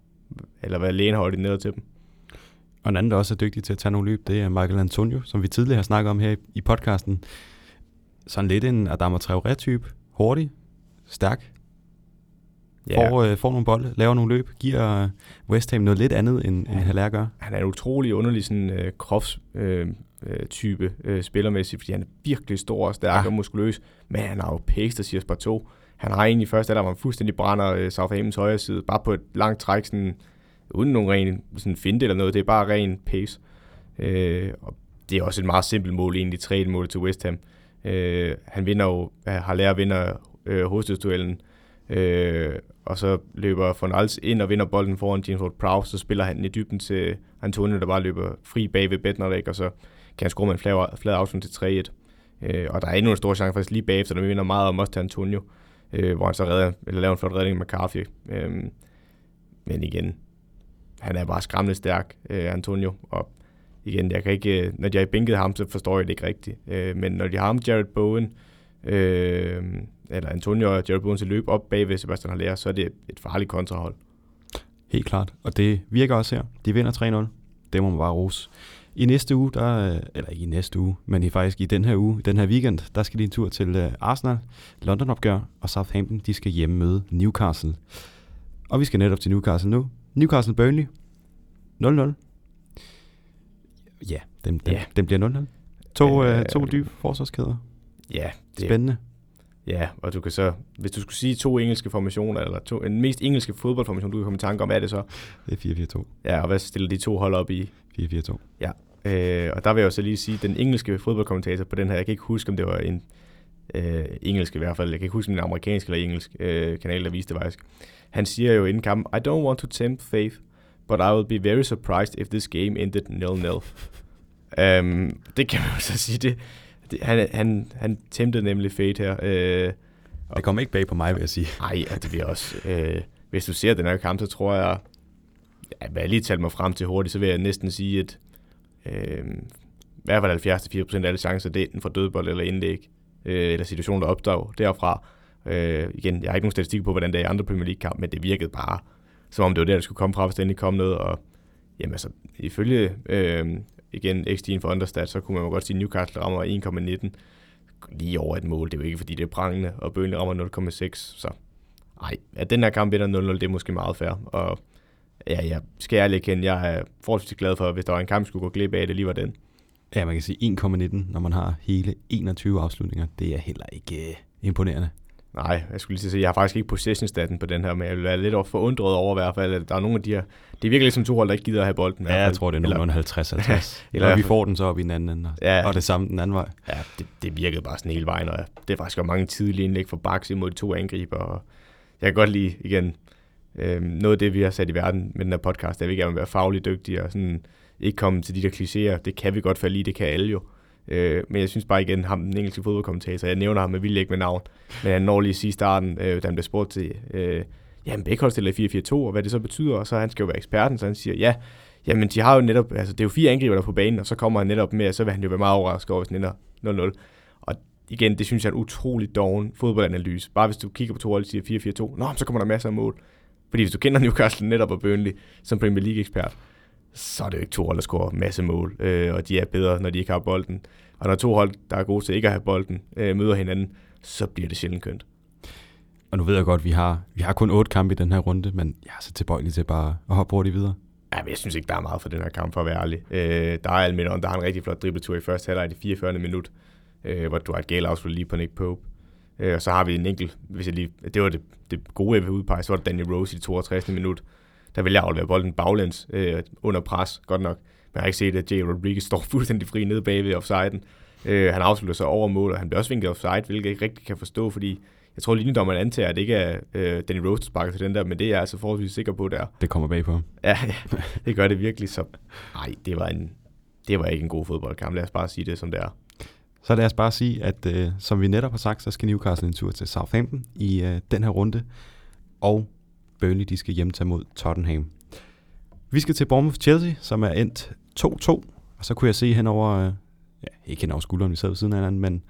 eller hvad lægen har ordineret til dem. Og en anden, der også er dygtig til at tage nogle løb, det er Michael Antonio, som vi tidligere har snakket om her i podcasten. Sådan lidt en Adama Traoré-type, hurtig, stærk. Ja. Får, øh, får nogle bolde, laver nogle løb, giver øh, West Ham noget lidt andet, end, ja. end Haller gør. Han er en utrolig underlig sådan, øh, kropstype øh, øh, type, øh, spillermæssigt, fordi han er virkelig stor og stærk ja. og muskuløs, men han har jo pace, der siger to. Han har egentlig først, der han fuldstændig brænder øh, Southamptons højre side, bare på et langt træk, sådan, uden nogen ren sådan finte eller noget, det er bare ren pace. Øh, og det er også et meget simpelt mål, egentlig 3 mål til West Ham. Øh, han vinder jo, har lært at vinde øh, hovedstødsduellen, øh, og så løber von Als ind og vinder bolden foran James Ward-Prowse, så spiller han i dybden til Antonio, der bare løber fri bag ved Bednarek, og så kan han score med en flad, flad afslutning til 3-1. Øh, og der er endnu en stor chance faktisk lige bagefter, når vi vinder meget om også til Antonio, øh, hvor han så redder, eller laver en flot redning med McCarthy. Øh, men igen, han er bare skræmmende stærk, øh, Antonio, og igen, jeg kan ikke, øh, når de har bænket ham, så forstår jeg det ikke rigtigt. Øh, men når de har ham, Jared Bowen, øh, eller Antonio og Jared Bowen til løb op bag ved Sebastian Haller, så er det et farligt kontrahold. Helt klart, og det virker også her. De vinder 3-0. Det må man bare rose. I næste uge, der, eller ikke i næste uge, men i faktisk i den her uge, den her weekend, der skal de en tur til uh, Arsenal, London opgør, og Southampton, de skal hjemme møde Newcastle. Og vi skal netop til Newcastle nu. Newcastle Burnley, 0-0. Ja, den, den, ja. den bliver 0-0. To, øh, uh, to dybe forsvarskæder. Ja. Det, Spændende. Ja, og du kan så, hvis du skulle sige to engelske formationer, eller to, en mest engelske fodboldformation, du kan komme i tanke om, hvad er det så? Det er 4-4-2. Ja, og hvad stiller de to hold op i? 4-4-2. Ja, øh, og der vil jeg jo så lige sige, den engelske fodboldkommentator på den her, jeg kan ikke huske, om det var en øh, engelsk i hvert fald, jeg kan ikke huske, om det var en amerikansk eller engelsk øh, kanal, der viste det faktisk. Han siger jo inden kampen, I don't want to tempt faith, but I will be very surprised if this game ended nil-nil. um, det kan man jo så sige, det, det, han, han, han tæmte nemlig Fate her. Øh, det kommer ikke bag på mig, vil jeg sige. Nej, og det bliver også... Øh, hvis du ser den her kamp, så tror jeg... Ja, hvad jeg lige talte mig frem til hurtigt, så vil jeg næsten sige, at øh, i hvert fald 70-80% af alle chancer, det er enten for dødbold eller indlæg, øh, eller situation, der opstår derfra. Øh, igen, jeg har ikke nogen statistik på, hvordan det er i andre Premier League-kamp, men det virkede bare, som om det var der, der skulle komme fra, hvis det endelig kom noget. Og jamen altså, ifølge øh, igen x for understat, så kunne man godt sige, at Newcastle rammer 1,19 lige over et mål. Det er jo ikke, fordi det er prangende, og Burnley rammer 0,6. Så nej, at den her kamp vinder 0-0, det er måske meget fair. Og ja, jeg skal ærligt kende, jeg er forholdsvis glad for, hvis der var en kamp, skulle gå glip af, det lige var den. Ja, man kan sige 1,19, når man har hele 21 afslutninger. Det er heller ikke uh, imponerende. Nej, jeg skulle lige sige, jeg har faktisk ikke possession-staten på den her, men jeg være lidt forundret over i hvert fald, at der er nogle af de her... Det er virkelig ligesom to hold, der ikke gider at have bolden. Ja, jeg tror, det er nogenlunde 50-50. Eller vi får den så op i den anden ende, ja. og det samme den anden vej. Ja, det, det virkede bare sådan hele vejen, og det er faktisk også mange tidlige indlæg for Bax imod de to angriber, og jeg kan godt lide, igen, øh, noget af det, vi har sat i verden med den her podcast, er, at vi gerne vil være fagligt dygtige, og sådan ikke komme til de der klichéer. Det kan vi godt falde i, det kan alle jo. Øh, men jeg synes bare igen, ham den engelske fodboldkommentator, jeg nævner ham med vilje ikke med navn, men han når lige sige starten, øh, da han blev spurgt til, øh, jamen Bækholz stiller 4-4-2, og hvad det så betyder, og så han skal jo være eksperten, så han siger, ja, jamen de har jo netop, altså det er jo fire angriber der på banen, og så kommer han netop med, og så vil han jo være meget overrasket over, hvis den ender 0-0. Og igen, det synes jeg er en utrolig doven fodboldanalyse. Bare hvis du kigger på to hold og siger 4-4-2, nå, så kommer der masser af mål. Fordi hvis du kender Newcastle netop og Burnley som Premier League-ekspert, så er det jo ikke to hold, der scorer masse mål, øh, og de er bedre, når de ikke har bolden. Og når to hold, der er gode til ikke at have bolden, øh, møder hinanden, så bliver det sjældent kønt. Og nu ved jeg godt, at vi har, vi har kun otte kampe i den her runde, men jeg er så tilbøjelig til bare at hoppe hurtigt videre. Ja, men jeg synes ikke, der er meget for den her kamp, for at være ærlig. Øh, der er Almiron, der har en rigtig flot dribletur i første halvleg i 44. minut, øh, hvor du har et gale afslut lige på Nick Pope. Øh, og så har vi en enkelt, hvis jeg lige, det var det, det gode, jeg vil udpege, så var det Danny Rose i 62. minut, der vil jeg aflevere bolden baglæns øh, under pres, godt nok. Men jeg har ikke set, at Jay Rodriguez står fuldstændig fri nede bagved offsiden. Øh, han afslutter sig over mål, og han bliver også vinket offside, hvilket jeg ikke rigtig kan forstå, fordi jeg tror lige, man antager, at det ikke er øh, Danny Rose, der sparker til den der, men det er jeg altså forholdsvis sikker på, der. Det kommer bag på ham. Ja, ja, det gør det virkelig. Så nej, det var, en, det var ikke en god fodboldkamp. Lad os bare sige det, som det er. Så lad os bare sige, at øh, som vi netop har sagt, så skal Newcastle en tur til Southampton i øh, den her runde, og Burnley de skal hjem til mod Tottenham. Vi skal til Bournemouth-Chelsea, som er endt 2-2, og så kunne jeg se henover, øh, ja, ikke henover skulderen, vi sad ved siden af hinanden, men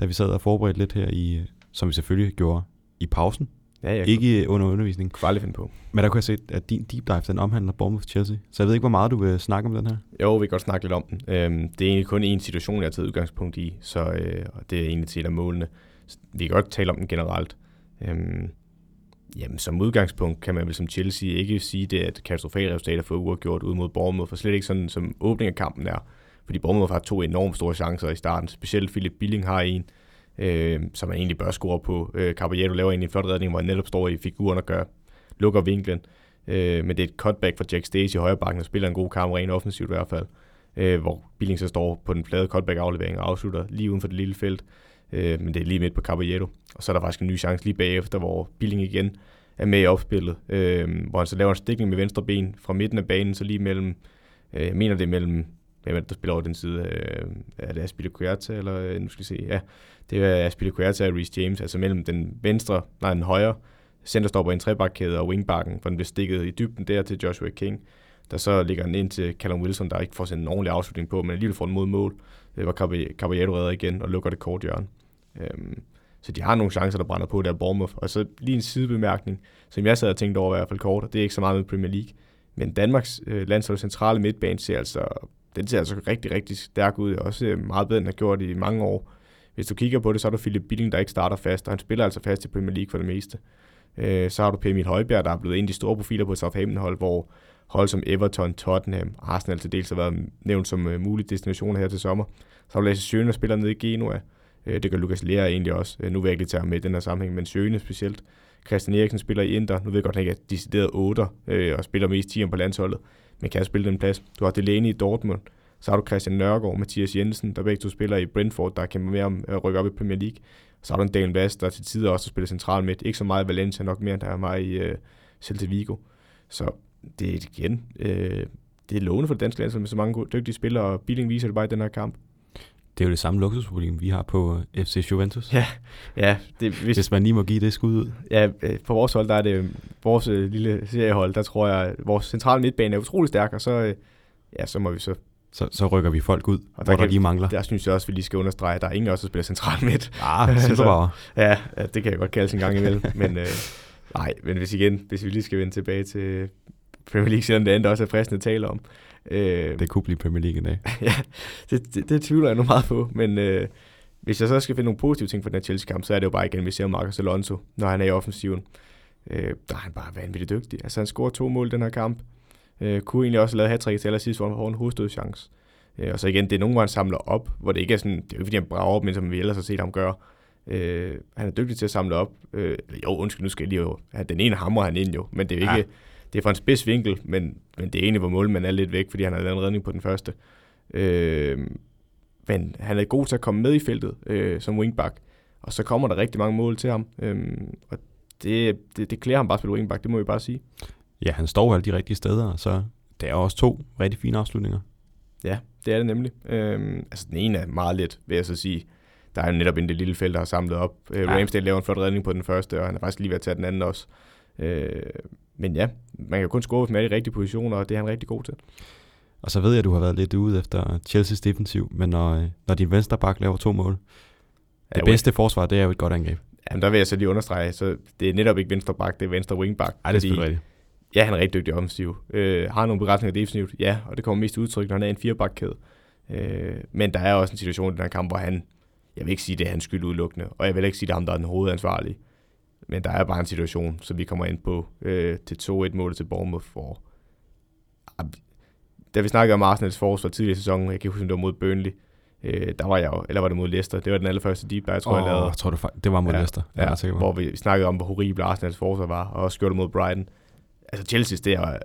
da vi sad og forberedte lidt her, i, øh, som vi selvfølgelig gjorde i pausen, Ja, jeg ikke under undervisning. Kunne aldrig finde på. Men der kunne jeg se, at din deep dive, den omhandler Bournemouth Chelsea. Så jeg ved ikke, hvor meget du vil snakke om den her. Jo, vi kan godt snakke lidt om den. Øhm, det er egentlig kun én situation, jeg har taget udgangspunkt i, så øh, det er egentlig til et af målene. Vi kan godt tale om den generelt. Øhm, jamen, som udgangspunkt kan man vel som Chelsea ikke sige, det er et katastrofalt resultat at få uafgjort ud mod Bournemouth, for slet ikke sådan, som åbning af kampen er. Fordi Bournemouth har to enormt store chancer i starten. Specielt Philip Billing har en, øh, som man egentlig bør score på. Øh, Caballero laver egentlig en flot redning, hvor han netop står i figuren og gør, lukker vinklen. Øh, men det er et cutback fra Jack Stacey i højre bakken, og spiller en god kamp, rent offensivt i hvert fald. Øh, hvor Billing så står på den flade cutback-aflevering og afslutter lige uden for det lille felt. Øh, men det er lige midt på Caballero. Og så er der faktisk en ny chance lige bagefter, hvor Billing igen er med i opspillet, øh, hvor han så laver en stikning med venstre ben fra midten af banen, så lige mellem, øh, jeg mener det er mellem hvem er det, der spiller over den side? Øh, er det Aspilicueta, eller øh, nu skal vi se, ja, det er Aspilicueta og Reece James, altså mellem den venstre, nej, den højre centerstopper i en trebakkæde og wingbacken, for den bliver stikket i dybden der til Joshua King, der så ligger den ind til Callum Wilson, der ikke får sendt en ordentlig afslutning på, men alligevel får den mod mål, øh, Det var Caballero redder igen og lukker det kort hjørne. Øhm, så de har nogle chancer, der brænder på der Bournemouth. Og så lige en sidebemærkning, som jeg sad og tænkte over i hvert fald kort, og det er ikke så meget med Premier League, men Danmarks øh, landshold centrale midtbane ser altså den ser altså rigtig, rigtig stærk ud. Også øh, meget bedre, end har gjort i mange år. Hvis du kigger på det, så er du Philip Billing, der ikke starter fast, og han spiller altså fast i Premier League for det meste. Øh, så har du Emil Højbjerg, der er blevet en af de store profiler på Southampton-hold, hvor hold som Everton, Tottenham, Arsenal til dels har været nævnt som øh, uh, mulige destinationer her til sommer. Så har du Lasse Sjøne, der spiller nede i Genua. Øh, det gør Lukas Lea egentlig også. Nu vil jeg ikke tage med i den her sammenhæng, men Sjøne specielt. Christian Eriksen spiller i Inter. Nu ved jeg godt, at han ikke er decideret 8 og spiller mest 10 på landsholdet, men kan spille den plads. Du har Delaney i Dortmund. Så har du Christian Nørgaard og Mathias Jensen, der begge to spiller i Brentford, der kæmper mere om at rykke op i Premier League. Så har du en Daniel Bass, der til tider også spiller central midt. Ikke så meget i Valencia, nok mere end der er mig i uh, Celta Vigo. Så det er igen, uh, det er lovende for det danske landshold med så mange dygtige spillere, og Billing viser det bare i den her kamp. Det er jo det samme luksusproblem, vi har på øh, FC Juventus. Ja, ja det, hvis, hvis man lige må give det skud ud. Ja, på vores hold, der er det vores lille seriehold, der tror jeg, at vores centrale midtbane er utrolig stærk, og så, ja, så må vi så så, så rykker vi folk ud, og der hvor kan, der lige mangler. Der synes jeg også, at vi lige skal understrege, at der er ingen også, der spiller central midt. Ah, så, ja, ja, det kan jeg godt kalde sin gang imellem. men øh, nej, men hvis igen, hvis vi lige skal vende tilbage til Premier League, selvom det andet også er fristende at tale om. Øh, det kunne blive Premier League en dag. ja, det, det, det, tvivler jeg nu meget på, men øh, hvis jeg så skal finde nogle positive ting for den her Chelsea-kamp, så er det jo bare igen, vi ser Marcus Alonso, når han er i offensiven. Øh, der er han bare vanvittigt dygtig. Altså han scorer to mål den her kamp. Øh, kunne egentlig også have lavet hat til allersidst, hvor han får en hovedstødchance. Øh, og så igen, det er nogle gange, han samler op, hvor det ikke er sådan, det er jo ikke fordi, han brager op, men som vi ellers har set ham gøre. Øh, han er dygtig til at samle op. Øh, jo, undskyld, nu skal jeg lige jo, have den ene hammer han ind jo, men det er jo ikke, ja. Det er fra en spids vinkel, men, men det er egentlig, hvor målmanden er lidt væk, fordi han har lavet en redning på den første. Øh, men han er god til at komme med i feltet øh, som wingback, og så kommer der rigtig mange mål til ham, øh, og det, det, det klæder ham bare at spille wingback, det må vi bare sige. Ja, han står alle de rigtige steder, så det er også to rigtig fine afslutninger. Ja, det er det nemlig. Øhm, altså den ene er meget let, vil jeg så sige. Der er jo netop en det lille felt, der har samlet op. Øh, ja. Ramsdale laver en flot redning på den første, og han er faktisk lige ved at tage den anden også. Øh, men ja, man kan kun score, hvis man er i de rigtige positioner, og det er han rigtig god til. Og så ved jeg, at du har været lidt ude efter Chelsea's defensiv, men når, øh, når din venstre bak laver to mål, det ja, bedste forsvar, det er jo et godt angreb. Jamen, der vil jeg så lige understrege, så det er netop ikke venstre bak, det er venstre wingback. Ej, det er selvfølgelig rigtigt. Ja, han er rigtig dygtig offensiv. Øh, har nogle begrænsninger defensivt, ja, og det kommer mest udtryk, når han er en firebakkæde. Øh, men der er også en situation i den her kamp, hvor han, jeg vil ikke sige, det er hans skyld udelukkende, og jeg vil ikke sige, det er ham, der er den hovedansvarlige. Men der er bare en situation, som vi kommer ind på øh, til 2-1-målet til Bournemouth, hvor da vi snakkede om Arsenals forsvar tidligere i sæsonen, jeg kan huske, om det var mod Burnley, øh, der var jeg jo, eller var det mod Leicester, det var den allerførste deep dive, jeg tror, oh, jeg lavede. Jeg tror, det, det var mod ja, Leicester. Ja, ja, hvor vi snakkede om, hvor horrible Arsenals forsvar var, og også gjorde det mod Brighton altså Chelsea's, det er,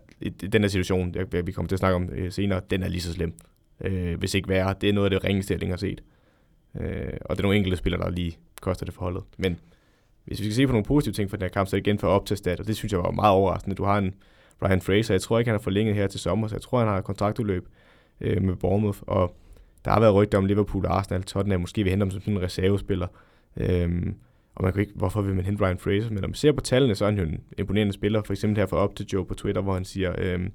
den her situation, jeg, vi kommer til at snakke om øh, senere, den er lige så slem. Øh, hvis ikke værre. Det er noget af det ringeste, jeg har set. Øh, og det er nogle enkelte spillere, der lige koster det forholdet. Men hvis vi skal se på nogle positive ting for den her kamp, så er det igen for op til stat, og det synes jeg var meget overraskende. Du har en Ryan Fraser, jeg tror ikke, han har forlænget her til sommer, så jeg tror, han har kontraktudløb øh, med Bournemouth, og der har været rygter om Liverpool og Arsenal, Tottenham måske vil hente ham som sådan en reservespiller. Øhm, og man kan ikke, hvorfor vil man hente Ryan Fraser? Men når man ser på tallene, så er han jo en imponerende spiller. For eksempel her for op til Joe på Twitter, hvor han siger, øhm,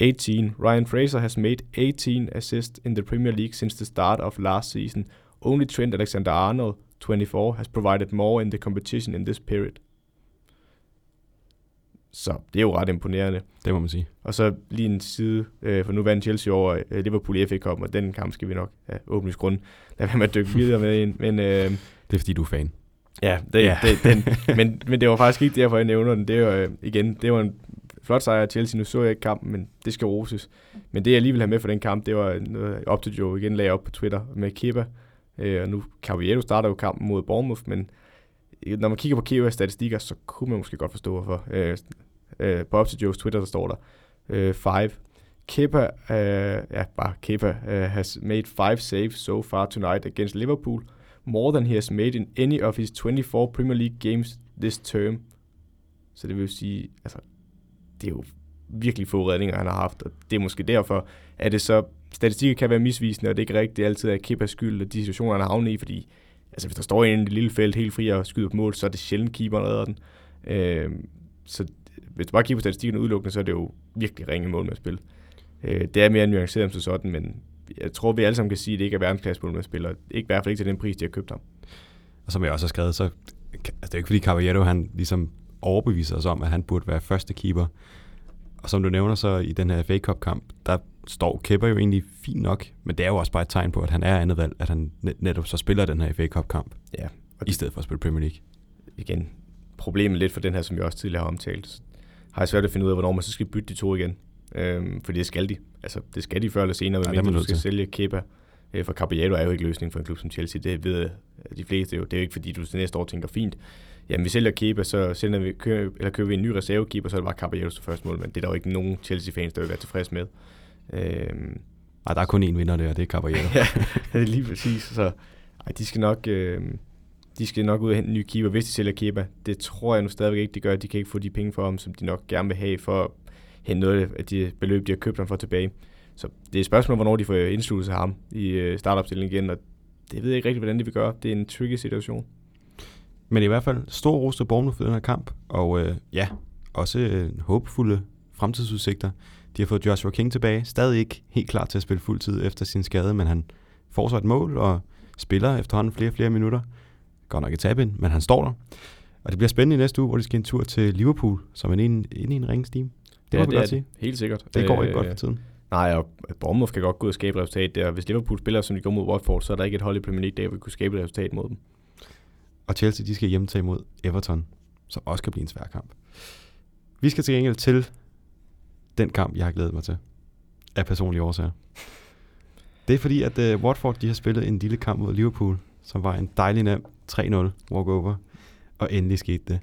18. Ryan Fraser has made 18 assists in the Premier League since the start of last season. Only Trent Alexander-Arnold, 24, has provided more in the competition in this period. Så det er jo ret imponerende. Det må man sige. Og så lige en side, øh, for nu vandt Chelsea over øh, Liverpool i FA Cup, og den kamp skal vi nok af åbningsgrund lade være med at dykke videre med ind. Men, øh, det er fordi, du er fan. Ja, det, ja. Det, den, men, men det var faktisk ikke derfor, jeg nævner den. Det var, øh, igen, det var en flot sejr af Chelsea. Nu så jeg ikke kampen, men det skal roses. Men det, jeg lige vil have med for den kamp, det var noget op til Joe igen lagde op på Twitter med Kepa. Øh, og nu, Caballero starter jo kampen mod Bournemouth, men når man kigger på Kepas statistikker, så kunne man måske godt forstå, hvorfor. Øh, øh, på Opti Joes Twitter, der står der øh, five. Kepa, uh, ja, bare Kepa, uh, has made five saves so far tonight against Liverpool, more than he has made in any of his 24 Premier League games this term. Så det vil sige, altså, det er jo virkelig få redninger, han har haft, og det er måske derfor, at det så, statistikker kan være misvisende, og det er ikke rigtigt altid er Kepas skyld, at de situationer, han havner i, fordi altså, hvis der står en i det lille felt helt fri og skyder på mål, så er det sjældent keeperen redder den. Øh, så hvis du bare kigger på statistikken udelukkende, så er det jo virkelig ringe mål med at spille. Øh, det er mere nuanceret end sådan, men jeg tror, vi alle sammen kan sige, at det ikke er verdensklasse mål med at spille, og ikke i hvert fald ikke til den pris, de har købt ham. Og som jeg også har skrevet, så altså, det er ikke fordi Caballero, han ligesom overbeviser os om, at han burde være første keeper. Og som du nævner så i den her FA Cup kamp, der står Kepper jo egentlig fint nok, men det er jo også bare et tegn på, at han er andet valg, at han netop så spiller den her FA Cup kamp, ja, og i stedet for at spille Premier League. Igen, problemet lidt for den her, som vi også tidligere har omtalt, har jeg svært at finde ud af, hvornår man så skal bytte de to igen. Øhm, fordi det skal de. Altså, det skal de før eller senere, ja, du skal til. sælge Kepa. Øh, for Caballero er jo ikke løsning for en klub som Chelsea. Det ved de fleste jo. Det er jo ikke, fordi du næste år tænker, fint, jamen vi sælger Kepa, så sender vi, køber, eller køber vi en ny reservekeeper, så er det bare Caballero til første mål, men det er der jo ikke nogen Chelsea-fans, der vil være tilfreds med. Øhm, ej, der er kun én vinder der, det er Caballero. ja, det er lige præcis. Så ej, de skal nok... Øh, de skal nok ud og hente en ny keeper, hvis de sælger keeper. Det tror jeg nu stadigvæk ikke, de gør. De kan ikke få de penge for ham, som de nok gerne vil have for at hente noget af de beløb, de har købt ham for tilbage. Så det er et spørgsmål, hvornår de får indsluttet sig ham i øh, startopstillingen igen, og det ved jeg ikke rigtig, hvordan de vil gøre. Det er en tricky situation. Men i hvert fald stor ros til Bournemouth for den her kamp, og øh, ja, også øh, håbefulde fremtidsudsigter. De har fået Joshua King tilbage, stadig ikke helt klar til at spille fuldtid efter sin skade, men han får så et mål og spiller efterhånden flere og flere minutter. Godt nok et tab ind, men han står der. Og det bliver spændende i næste uge, hvor de skal en tur til Liverpool, som er inde i en ringsteam. Det ja, må vi godt sige. Helt sikkert. Det går ikke godt for tiden. Nej, og Bournemouth kan godt gå ud og skabe resultat der. Hvis Liverpool spiller, som de går mod Watford, så er der ikke et hold i Premier League, der vil kunne skabe et resultat mod dem. Og Chelsea, de skal hjemtage mod Everton, som også kan blive en svær kamp. Vi skal til gengæld til den kamp, jeg har glædet mig til. Af personlige årsager. Det er fordi, at uh, Watford de har spillet en lille kamp mod Liverpool, som var en dejlig nem 3-0 walkover. Og endelig skete det.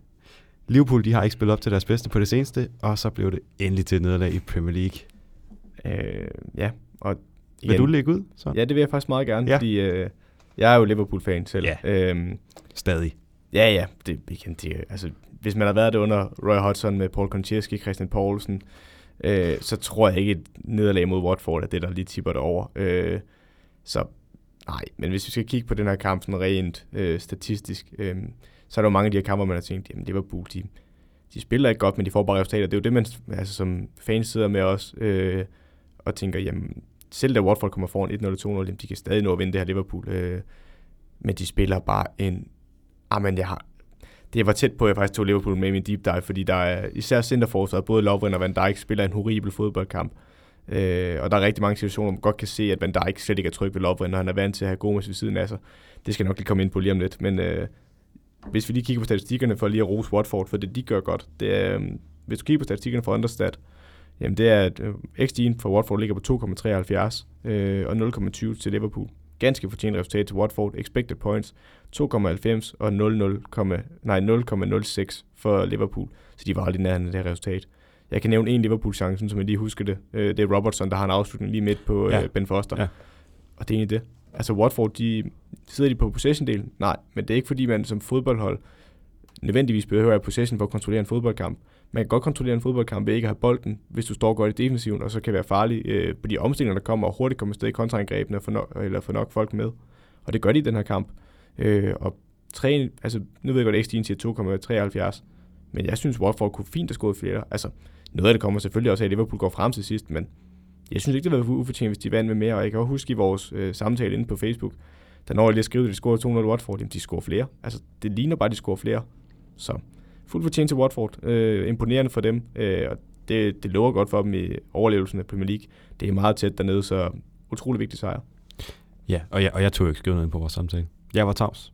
Liverpool de har ikke spillet op til deres bedste på det seneste, og så blev det endelig til nederlag i Premier League. Øh, ja, og igen, Vil du lægge ud? Så? Ja, det vil jeg faktisk meget gerne, ja. fordi øh, jeg er jo Liverpool-fan selv. Ja, øhm, stadig. Ja, ja. Det, igen, det, altså, hvis man har været det under Roy Hodgson med Paul Konchesky, Christian Poulsen, øh, så tror jeg ikke, et nederlag mod Watford er det, der lige tipper det over. Øh, så nej, men hvis vi skal kigge på den her kamp sådan rent øh, statistisk, øh, så er der jo mange af de her kampe, man har tænkt, jamen Liverpool, de, de spiller ikke godt, men de får bare resultater. Det er jo det, man altså, som fans sidder med os øh, og tænker, jamen selv da Watford kommer foran 1-0 2-0, de kan stadig nå at vinde det her Liverpool. Øh, men de spiller bare en... Ah, men jeg har... Det var tæt på, at jeg faktisk tog Liverpool med i min deep dive, fordi der er især centerforsvaret, både Lovren og Van Dijk spiller en horribel fodboldkamp. Øh, og der er rigtig mange situationer, hvor man godt kan se, at Van Dijk slet ikke er tryg ved Lovren, når han er vant til at have Gomes ved siden af sig. Det skal jeg nok lige komme ind på lige om lidt. Men øh, hvis vi lige kigger på statistikkerne for lige at rose Watford, for det de gør godt, det er, øh, hvis du kigger på statistikkerne for Understat, jamen det er, at øh, XG'en for Watford ligger på 2,73 øh, og 0,20 til Liverpool. Ganske fortjent resultat til Watford. Expected points 2,90 og 0, nej, 0,06 for Liverpool. Så de var aldrig nær det her resultat. Jeg kan nævne en Liverpool-chancen, som jeg lige husker det. Øh, det er Robertson, der har en afslutning lige midt på ja. øh, Ben Foster. Ja. Og det er egentlig det. Altså Watford, de sidder de på possession-delen? Nej, men det er ikke fordi, man som fodboldhold nødvendigvis behøver at possession for at kontrollere en fodboldkamp. Man kan godt kontrollere en fodboldkamp ved ikke at have bolden, hvis du står godt i defensiven, og så kan være farlig øh, på de omstillinger, der kommer, og hurtigt komme afsted i kontraangrebene, få nok, eller få nok folk med. Og det gør de i den her kamp. Øh, og tre, altså, nu ved jeg godt, at XG'en siger 2,73, men jeg synes, Watford kunne fint have skåret flere. Altså, noget af det kommer selvfølgelig også af, at Liverpool går frem til sidst, men jeg synes ikke, det var ufortjent, hvis de vandt med mere, og jeg kan også huske i vores øh, samtale inde på Facebook, der når jeg lige skrev, at de scorede 200 Watford, jamen de scorer flere. Altså, det ligner bare, at de scorer flere. Så fuldt fortjent til Watford. Øh, imponerende for dem, øh, og det, det lover godt for dem i overlevelsen af Premier League. Det er meget tæt dernede, så utrolig vigtig sejr. Ja, og jeg, og jeg tog ikke skrevet noget på vores samtale. Jeg var tavs.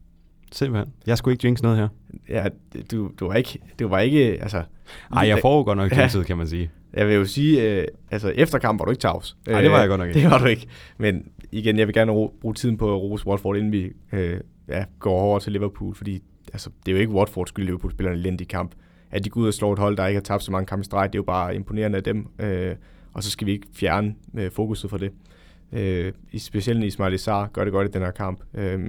Simpelthen. Jeg skulle ikke jinx noget her. Ja, du, du var ikke, du var ikke, altså... Nej, jeg får godt nok jinxet, ja. kan man sige. Jeg vil jo sige, øh, altså efter kamp var du ikke tavs. Nej, det var jeg godt nok ikke. Det var du ikke. Men igen, jeg vil gerne bruge tiden på at rose Watford, inden vi øh, ja, går over til Liverpool, fordi altså, det er jo ikke Watford skyld, Liverpool spiller en elendig kamp. At de går ud og slår et hold, der ikke har tabt så mange kampe i streg, det er jo bare imponerende af dem. Øh, og så skal vi ikke fjerne øh, fokuset fra det. Øh, specielt Ismail Isar gør det godt i den her kamp. Øh,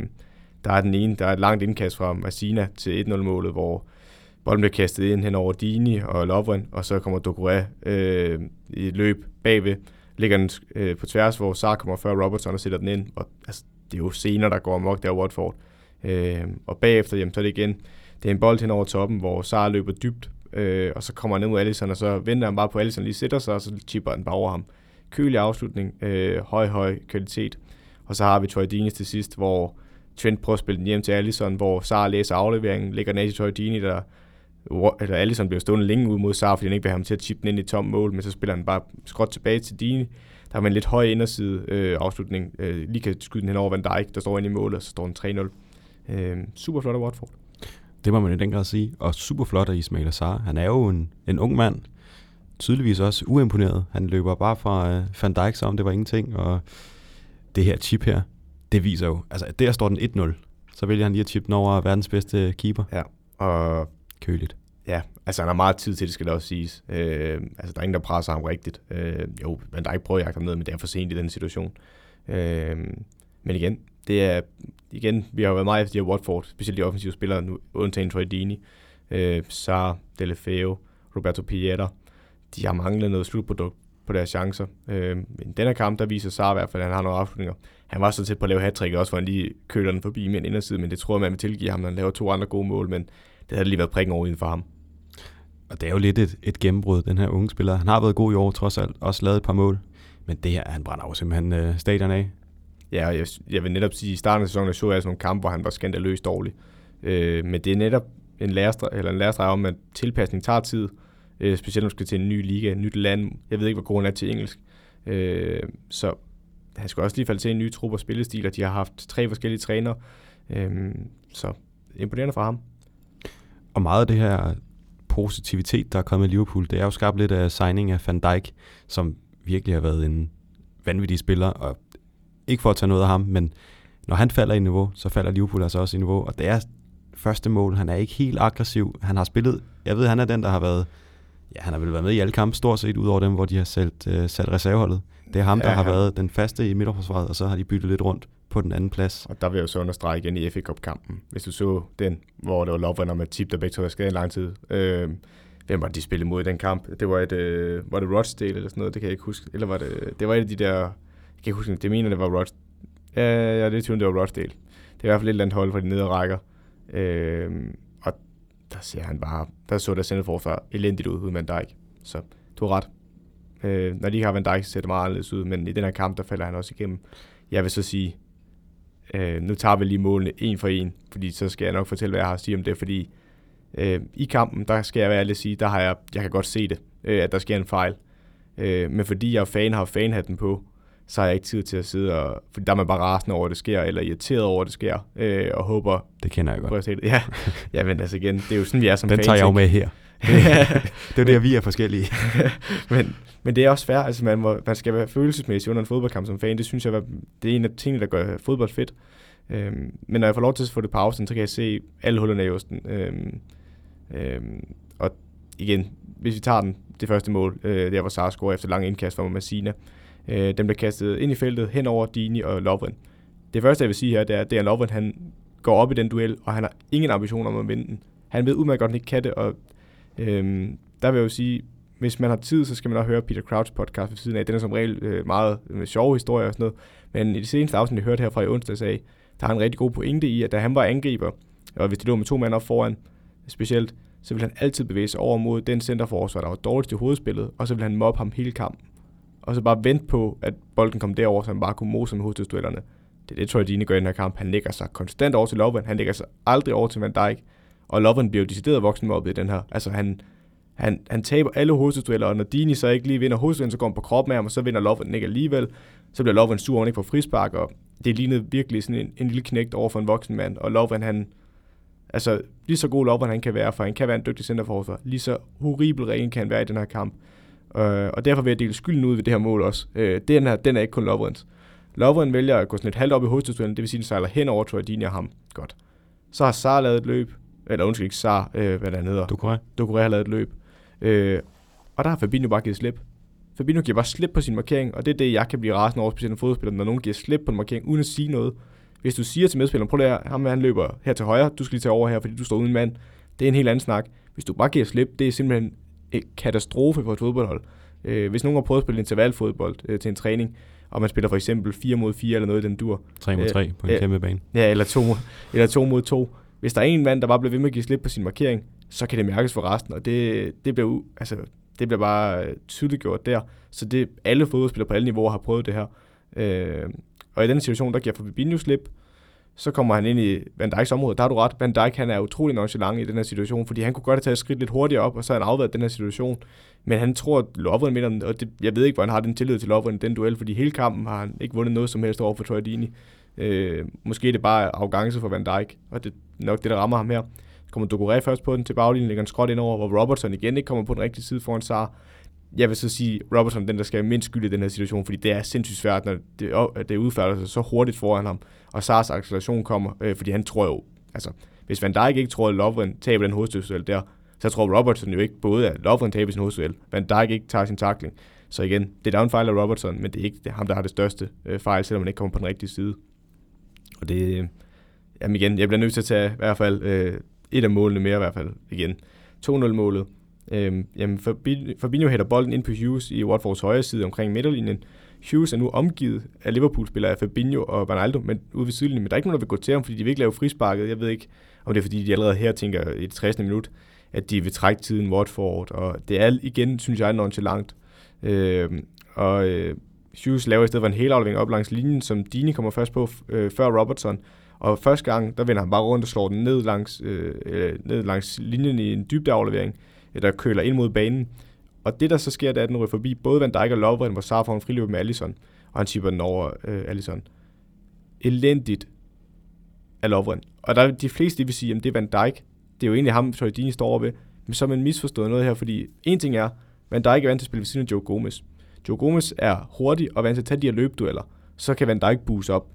der er den ene, der er et langt indkast fra Massina til 1-0-målet, hvor bolden bliver kastet ind hen over Dini og Lovren, og så kommer Doucouré øh, i et løb bagved, ligger den øh, på tværs, hvor Sar kommer før Robertson og sætter den ind. Og, altså, det er jo senere, der går amok der Watford. Øh, Øh, og bagefter, jamen, så er det igen, det er en bold hen over toppen, hvor Sar løber dybt, øh, og så kommer han ned mod Allison, og så venter han bare på, at Allison lige sætter sig, og så chipper han bare over ham. Kølig afslutning, øh, høj, høj kvalitet. Og så har vi Troy Dines til sidst, hvor Trent prøver at spille den hjem til Allison, hvor Sar læser afleveringen, ligger ned til Troy Dini, der eller Allison bliver stående længe ud mod Sar, fordi han ikke vil have ham til at chippe den ind i tom mål, men så spiller han bare skråt tilbage til Dini. Der har en lidt høj inderside øh, afslutning. Øh, lige kan skyde den hen over Van Dijk, der står inde i målet, og så står den 3-0. Øh, super flot af Watford. Det må man i den grad sige. Og super flot af Ismail Azar. Han er jo en, en ung mand. Tydeligvis også uimponeret. Han løber bare fra øh, Van Dijk, som det var ingenting. Og det her chip her, det viser jo, altså der står den 1-0. Så vælger han lige at chippe den over verdens bedste keeper. Ja, og køligt. Ja, altså han har meget tid til det, skal det også siges. Øh, altså der er ingen, der presser ham rigtigt. Øh, jo, men der er ikke prøvet at jagte ham ned, men det er for sent i den situation. Øh, men igen, det er, igen, vi har jo været meget efter de her Watford, specielt de offensive spillere, nu, undtagen Troy Dini, øh, Sar, Delefeo, Roberto Pieta. De har manglet noget slutprodukt på deres chancer. Øh, men den her kamp, der viser Sar i hvert fald, at han har nogle afslutninger. Han var så tæt på at lave hat også, hvor han lige køler den forbi med en inderside, men det tror jeg, man vil tilgive ham, når han laver to andre gode mål, men det havde lige været prikken over for ham. Og det er jo lidt et, et gennembrud, den her unge spiller. Han har været god i år, trods alt. Også lavet et par mål. Men det her, han brænder jo simpelthen øh, stadion af. Ja, jeg, jeg vil netop sige, at i starten af sæsonen så jeg sådan nogle kampe, hvor han var skandaløst dårlig. Øh, men det er netop en lærestreg, eller en lærestreg om, at tilpasning tager tid. Øh, specielt når du skal til en ny liga, et nyt land. Jeg ved ikke, hvor god han er til engelsk. Øh, så han skal også lige falde til en ny trup og spillestil, og de har haft tre forskellige trænere. Øh, så imponerende fra ham. Og meget af det her positivitet, der er kommet i Liverpool, det er jo skabt lidt af signing af Van Dijk, som virkelig har været en vanvittig spiller, og ikke for at tage noget af ham, men når han falder i niveau, så falder Liverpool altså også i niveau, og det er første mål, han er ikke helt aggressiv, han har spillet, jeg ved, han er den, der har været, ja, han har vel været med i alle kampe, stort set, ud over dem, hvor de har sat, uh, sat reserveholdet. Det er ham, ja, der har han... været den faste i midterforsvaret, og så har de byttet lidt rundt på den anden plads. Og der vil jeg jo så understrege igen i FA Cup-kampen. Hvis du så den, hvor det var Lovren og Matip, der begge to var skadet i lang tid. Øh, hvem var det, de spillede mod i den kamp? Det var et, øh, var det Rochdale eller sådan noget? Det kan jeg ikke huske. Eller var det, det var et af de der, kan ikke huske, det mener, det var Rochdale. Ja, ja, det er tvivl, det var Rochdale. Det er i hvert fald et eller andet hold fra de nedre rækker. Øh, og der ser han bare, der så der centerforsvar elendigt ud, uden Van Dijk. Så du har ret. Øh, når de ikke har Van Dijk, så ser det meget anderledes ud, men i den her kamp, der falder han også igennem. Jeg vil så sige, øh, nu tager vi lige målene en for en, fordi så skal jeg nok fortælle, hvad jeg har at sige om det, fordi øh, i kampen, der skal jeg være ærlig at sige, der har jeg, jeg kan godt se det, øh, at der sker en fejl. Øh, men fordi jeg er fan, har fanhatten på, så har jeg ikke tid til at sidde og... Fordi der er man bare rasende over, at det sker, eller irriteret over, at det sker, øh, og håber... Det kender jeg godt. At det. Ja, ja, men altså igen, det er jo sådan, vi er som Den fans. tager jeg jo med her. det er det, vi er forskellige. men, men det er også fair, altså man, må, man skal være følelsesmæssig under en fodboldkamp som fan. Det synes jeg, det er en af tingene, der gør fodbold fedt. Øhm, men når jeg får lov til at få det pausen, så kan jeg se alle hullerne i osten. Øhm, øhm, og igen, hvis vi tager den, det første mål, øh, der var Sara scorer efter lang indkast fra Massina, øh, den der kastet ind i feltet hen over Dini og Lovren. Det første, jeg vil sige her, det er, at Dan Lovren, han går op i den duel, og han har ingen ambitioner om at vinde den. Han ved udmærket godt, at han ikke kan det, og øh, der vil jeg jo sige, hvis man har tid, så skal man også høre Peter Crouch podcast ved siden af. Den er som regel øh, meget med sjove historier og sådan noget. Men i det seneste afsnit, jeg hørte her fra i onsdags af, der har en rigtig god pointe i, at da han var angriber, og hvis det lå med to mænd op foran, specielt, så vil han altid bevæge sig over mod den centerforsvar, der var dårligst i hovedspillet, og så vil han mobbe ham hele kampen. Og så bare vente på, at bolden kom derover, så han bare kunne mose med hovedstødstuellerne. Det er det, tror jeg, Dine gør i den her kamp. Han lægger sig konstant over til Lovren, han lægger sig aldrig over til Van Dijk, og Lovren bliver jo decideret voksenmobbet i den her. Altså han, han, han taber alle hovedstødsdueller, og når Dini så ikke lige vinder hovedstødsduellen, så går han på kroppen af ham, og så vinder Lovren ikke alligevel. Så bliver Lovren sur, og ikke på frispark, og det lignede virkelig sådan en, en lille knægt over for en voksen mand. Og Lovren, han, Altså, lige så god Lovren han kan være, for han kan være en dygtig centerforsvar. Lige så horribel ren kan han være i den her kamp. Øh, og derfor vil jeg dele skylden ud ved det her mål også. Øh, den her, den er ikke kun Lovrens. Lovren vælger at gå sådan lidt halvt op i hovedstødsduellen, det vil sige, at den sejler hen over Troy og ham. Godt. Så har Sar lavet et løb, eller undskyld ikke Sar, øh, hvad der hedder. Ducouré. Ducouré har lavet et løb. Øh, og der har Fabinho bare givet slip. Fabinho giver bare slip på sin markering, og det er det, jeg kan blive rasende over, specielt en fodspiller, når nogen giver slip på en markering, uden at sige noget. Hvis du siger til medspilleren, prøv at ham han løber her til højre, du skal lige tage over her, fordi du står uden mand. Det er en helt anden snak. Hvis du bare giver slip, det er simpelthen en katastrofe for et fodboldhold. Øh, hvis nogen har prøvet at spille intervalfodbold øh, til en træning, og man spiller for eksempel 4 mod 4 eller noget i den dur. 3 mod 3 øh, på en øh, kæmpe bane. Ja, eller 2, eller 2 mod 2. Hvis der er en mand, der bare bliver ved med at give slip på sin markering, så kan det mærkes for resten, og det, det, bliver, altså, det bliver bare øh, tydeligt gjort der. Så det, alle fodboldspillere på alle niveauer har prøvet det her. Øh, og i den situation, der giver Fabinho slip, så kommer han ind i Van Dijks område. Der har du ret. Van Dijk han er utrolig nonchalant i den her situation, fordi han kunne godt have taget et skridt lidt hurtigere op, og så har han afværet den her situation. Men han tror, at Lovren mener, og det, jeg ved ikke, hvor han har den tillid til Lovren i den duel, fordi hele kampen har han ikke vundet noget som helst over for Troy Dini. Øh, måske er det bare arrogance for Van Dijk, og det er nok det, der rammer ham her. Så kommer Ducouré først på den til baglinjen, lægger en skråt ind over, hvor Robertson igen ikke kommer på den rigtige side foran Sar. Jeg vil så sige, Robertson den, der skal mindst skyld i den her situation, fordi det er sindssygt svært, når det, det udfærder sig så hurtigt foran ham, og Sars acceleration kommer, øh, fordi han tror jo, altså, hvis Van Dijk ikke tror, at Lovren taber den hovedstødsel der, så tror Robertson jo ikke både, at Lovren taber sin hovedstødsel, Van Dijk ikke tager sin takling. Så igen, det er en fejl af Robertson, men det er ikke det er ham, der har det største øh, fejl, selvom han ikke kommer på den rigtige side. Og det, øh, jamen igen, jeg bliver nødt til at tage i hvert fald øh, et af målene mere i hvert fald igen. 2-0-målet. Øhm, jamen Fabinho hætter bolden ind på Hughes i Watfords højre side omkring midterlinjen. Hughes er nu omgivet af Liverpool-spillere af Fabinho og Ronaldo, men ude ved sidelinjen. Men der er ikke nogen, der vil gå til ham, fordi de vil ikke lave frisparket. Jeg ved ikke, om det er fordi, de allerede her tænker i det 60. minut, at de vil trække tiden Watford. Og det er igen, synes jeg, nonchalant. Øh, og øh, Hughes laver i stedet for en helaflevering op langs linjen, som Dini kommer først på øh, før Robertson. Og første gang, der vender han bare rundt og slår den ned langs, øh, ned langs linjen i en dybdeaflevering, der køler ind mod banen. Og det, der så sker, det er, at den ryger forbi både Van Dijk og Lovren, hvor Sar får en friløb med Allison, og han chipper den over øh, Allison. Elendigt af Lovren. Og der er de fleste, de vil sige, at det er Van Dijk. Det er jo egentlig ham, Dini står over ved. Men så er man misforstået noget her, fordi en ting er, Van Dijk er vant til at spille ved siden af Joe Gomez. Joe Gomez er hurtig og vant til at tage de her løbdueller. Så kan Van Dijk boost op.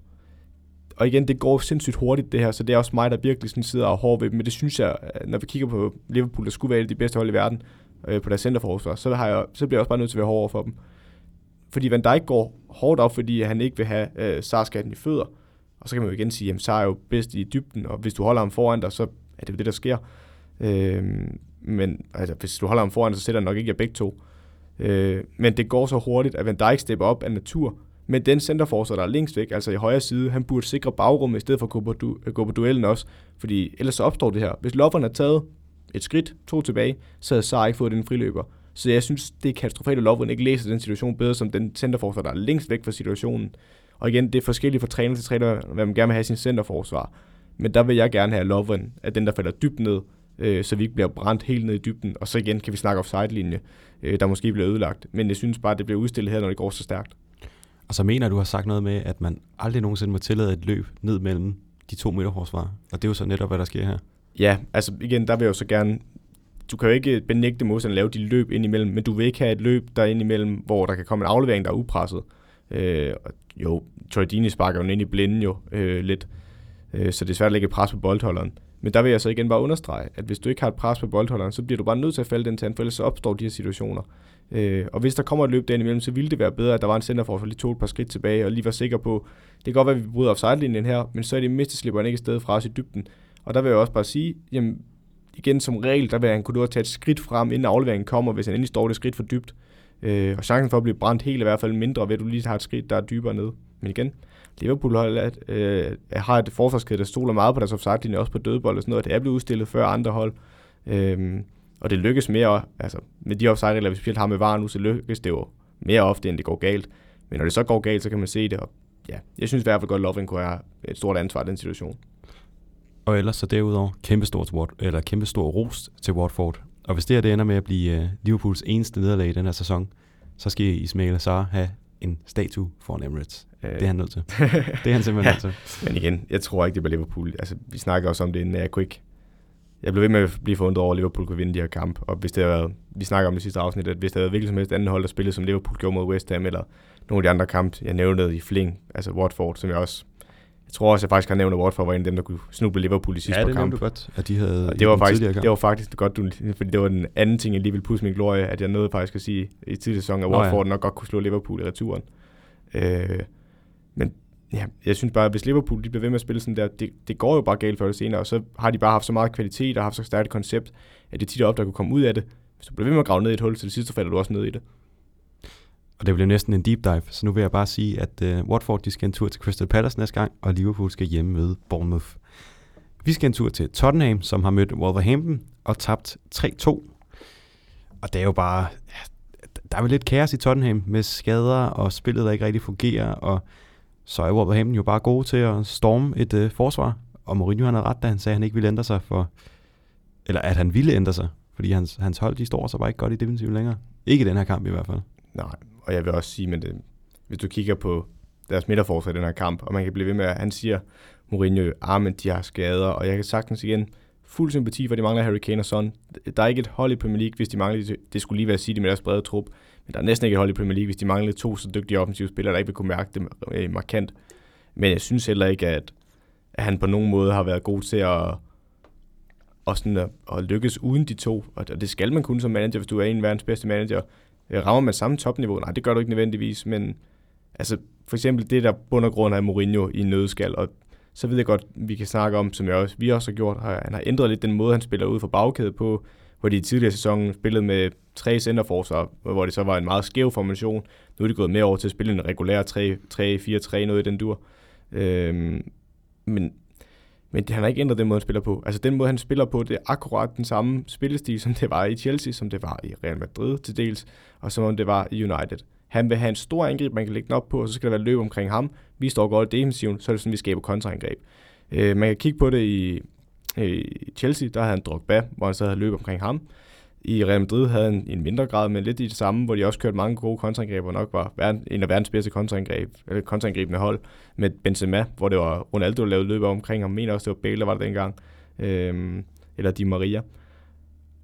Og igen, det går sindssygt hurtigt det her, så det er også mig, der virkelig sådan sidder og hård ved dem. Men det synes jeg, når vi kigger på Liverpool, der skulle være de bedste hold i verden, øh, på deres centerforsvar, så, har jeg, så bliver jeg også bare nødt til at være hård over for dem. Fordi Van Dijk går hårdt op, fordi han ikke vil have øh, Sarskatten i fødder. Og så kan man jo igen sige, at Sar er jo bedst i dybden, og hvis du holder ham foran dig, så er det jo det, der sker. Øh, men altså, hvis du holder ham foran, så sætter han nok ikke jer begge to. Øh, men det går så hurtigt, at Van Dijk stepper op af natur. Men den centerforsvar, der er længst væk, altså i højre side, han burde sikre bagrummet i stedet for at gå på, du- gå på duellen også. Fordi ellers så opstår det her. Hvis Lovren har taget et skridt, to tilbage, så havde Sar ikke fået den friløber. Så jeg synes, det er katastrofalt, at Lovren ikke læser den situation bedre som den centerforsvar, der er længst væk fra situationen. Og igen, det er forskelligt fra træner til træner, hvad man gerne vil have sin centerforsvar. Men der vil jeg gerne have Lovren, at den, der falder dybt ned, øh, så vi ikke bliver brændt helt ned i dybden. Og så igen kan vi snakke offside-linje, øh, der måske bliver ødelagt. Men jeg synes bare, at det bliver udstillet her, når det går så stærkt. Og så mener du har sagt noget med, at man aldrig nogensinde må tillade et løb ned mellem de to midterforsvar. Og det er jo så netop, hvad der sker her. Ja, altså igen, der vil jeg jo så gerne du kan jo ikke benægte modstanderen lave de løb ind imellem, men du vil ikke have et løb der ind imellem, hvor der kan komme en aflevering, der er upresset. Øh, jo, Troy Dini sparker jo ind i blinden jo øh, lidt, øh, så det er svært at lægge pres på boldholderen. Men der vil jeg så igen bare understrege, at hvis du ikke har et pres på boldholderen, så bliver du bare nødt til at falde den til, for ellers så opstår de her situationer. Øh, og hvis der kommer et løb derinde imellem, så ville det være bedre, at der var en centerforsvar, lige tog et par skridt tilbage, og lige var sikker på, det kan godt være, at vi bryder offside-linjen her, men så er det mindste slipper han ikke sted fra os i dybden. Og der vil jeg også bare sige, jamen, igen som regel, der vil han kunne tage et skridt frem, inden afleveringen kommer, hvis han endelig står det skridt for dybt. Øh, og chancen for at blive brændt helt i hvert fald mindre, ved at du lige har et skridt, der er dybere ned. Men igen, Liverpool har, øh, har et forsvarskæde, der stoler meget på deres offside-linje, også på dødbold og sådan noget. Det er blevet udstillet før andre hold. Øh, og det lykkes mere, altså med de offside-regler, vi specielt har med VAR nu, så lykkes det jo mere ofte, end det går galt. Men når det så går galt, så kan man se det, og ja, jeg synes i hvert fald godt, at Lovren kunne have et stort ansvar i den situation. Og ellers så derudover kæmpe stort, eller kæmpe stor ros til Watford. Og hvis det her det ender med at blive øh, Liverpools eneste nederlag i den her sæson, så skal Ismail Azar have en statue foran Emirates. Øh, det er han nødt til. det er han simpelthen ja, nødt til. Men igen, jeg tror ikke, det bliver Liverpool. Altså, vi snakker også om det, inden jeg kunne ikke jeg blev ved med at blive forundret over, at Liverpool kunne vinde de her kamp. Og hvis det havde været, vi snakker om det sidste afsnit, at hvis der havde hvilket som helst andet hold, der spillede som Liverpool gjorde mod West Ham, eller nogle af de andre kampe, jeg nævnte i Fling, altså Watford, som jeg også jeg tror også, jeg faktisk har nævnt, at Watford var en af dem, der kunne snuble Liverpool i sidste ja, par kamp. Ja, det godt, at de havde og det var, faktisk, det var faktisk godt, du, fordi det var den anden ting, jeg lige ville pusse min glorie, at jeg nåede faktisk at sige i tidligere sæson, at Watford ja. nok godt kunne slå Liverpool i returen. Øh, men ja, jeg synes bare, at hvis Liverpool de bliver ved med at spille sådan der, det, det går jo bare galt før det senere, og så har de bare haft så meget kvalitet og haft så stærkt et koncept, at det tit er op, der kunne komme ud af det. Hvis du bliver ved med at grave ned i et hul, så det sidste så falder du også ned i det. Og det bliver næsten en deep dive, så nu vil jeg bare sige, at uh, Watford de skal en tur til Crystal Palace næste gang, og Liverpool skal hjemme møde Bournemouth. Vi skal en tur til Tottenham, som har mødt Wolverhampton og tabt 3-2. Og det er jo bare... Der er jo lidt kaos i Tottenham med skader og spillet, der ikke rigtig fungerer, og så er Wolverhampton jo bare gode til at storme et øh, forsvar. Og Mourinho han havde ret, da han sagde, at han ikke ville ændre sig for... Eller at han ville ændre sig, fordi hans, hans hold, de står så bare ikke godt i defensiven længere. Ikke i den her kamp i hvert fald. Nej, og jeg vil også sige, men det, hvis du kigger på deres midterforsvar i den her kamp, og man kan blive ved med, at han siger, Mourinho, ah, men de har skader, og jeg kan sagtens igen fuld sympati for, at de mangler Harry Kane og Son. Der er ikke et hold i Premier League, hvis de mangler, det skulle lige være City med deres brede trup, men der er næsten ikke et hold i Premier League, hvis de mangler to så dygtige offensive spillere, der ikke vil kunne mærke det øh, markant. Men jeg synes heller ikke, at, at han på nogen måde har været god til at, og sådan at, at lykkes uden de to. Og det skal man kunne som manager, hvis du er en af verdens bedste manager. Øh, rammer man samme topniveau? Nej, det gør du ikke nødvendigvis, men altså, for eksempel det der bund og grund af Mourinho i nødskal, og så ved jeg godt, vi kan snakke om, som jeg også, vi også har gjort, han har ændret lidt den måde, han spiller ud for bagkæde på, hvor de i tidligere sæson spillede med tre centerforsvar, hvor det så var en meget skæv formation. Nu er de gået mere over til at spille en regulær 3-4-3, noget i den dur. Øhm, men men det, han har ikke ændret den måde, han spiller på. Altså den måde, han spiller på, det er akkurat den samme spillestil, som det var i Chelsea, som det var i Real Madrid til dels, og som det var i United. Han vil have en stor angreb, man kan lægge den op på, og så skal der være løb omkring ham. Vi står godt i defensiven, så er det sådan, vi skaber kontraangreb. Øh, man kan kigge på det i, Øh, i Chelsea, der havde han Drogba, hvor han så havde løb omkring ham. I Real Madrid havde han i en mindre grad, men lidt i det samme, hvor de også kørte mange gode kontraangreb, og nok var verden, en af verdens bedste kontraangreb, eller kontraangribende hold med Benzema, hvor det var Ronaldo, der lavede løb omkring ham. mener også, det var Bale, der var det dengang. Øhm, eller Di Maria.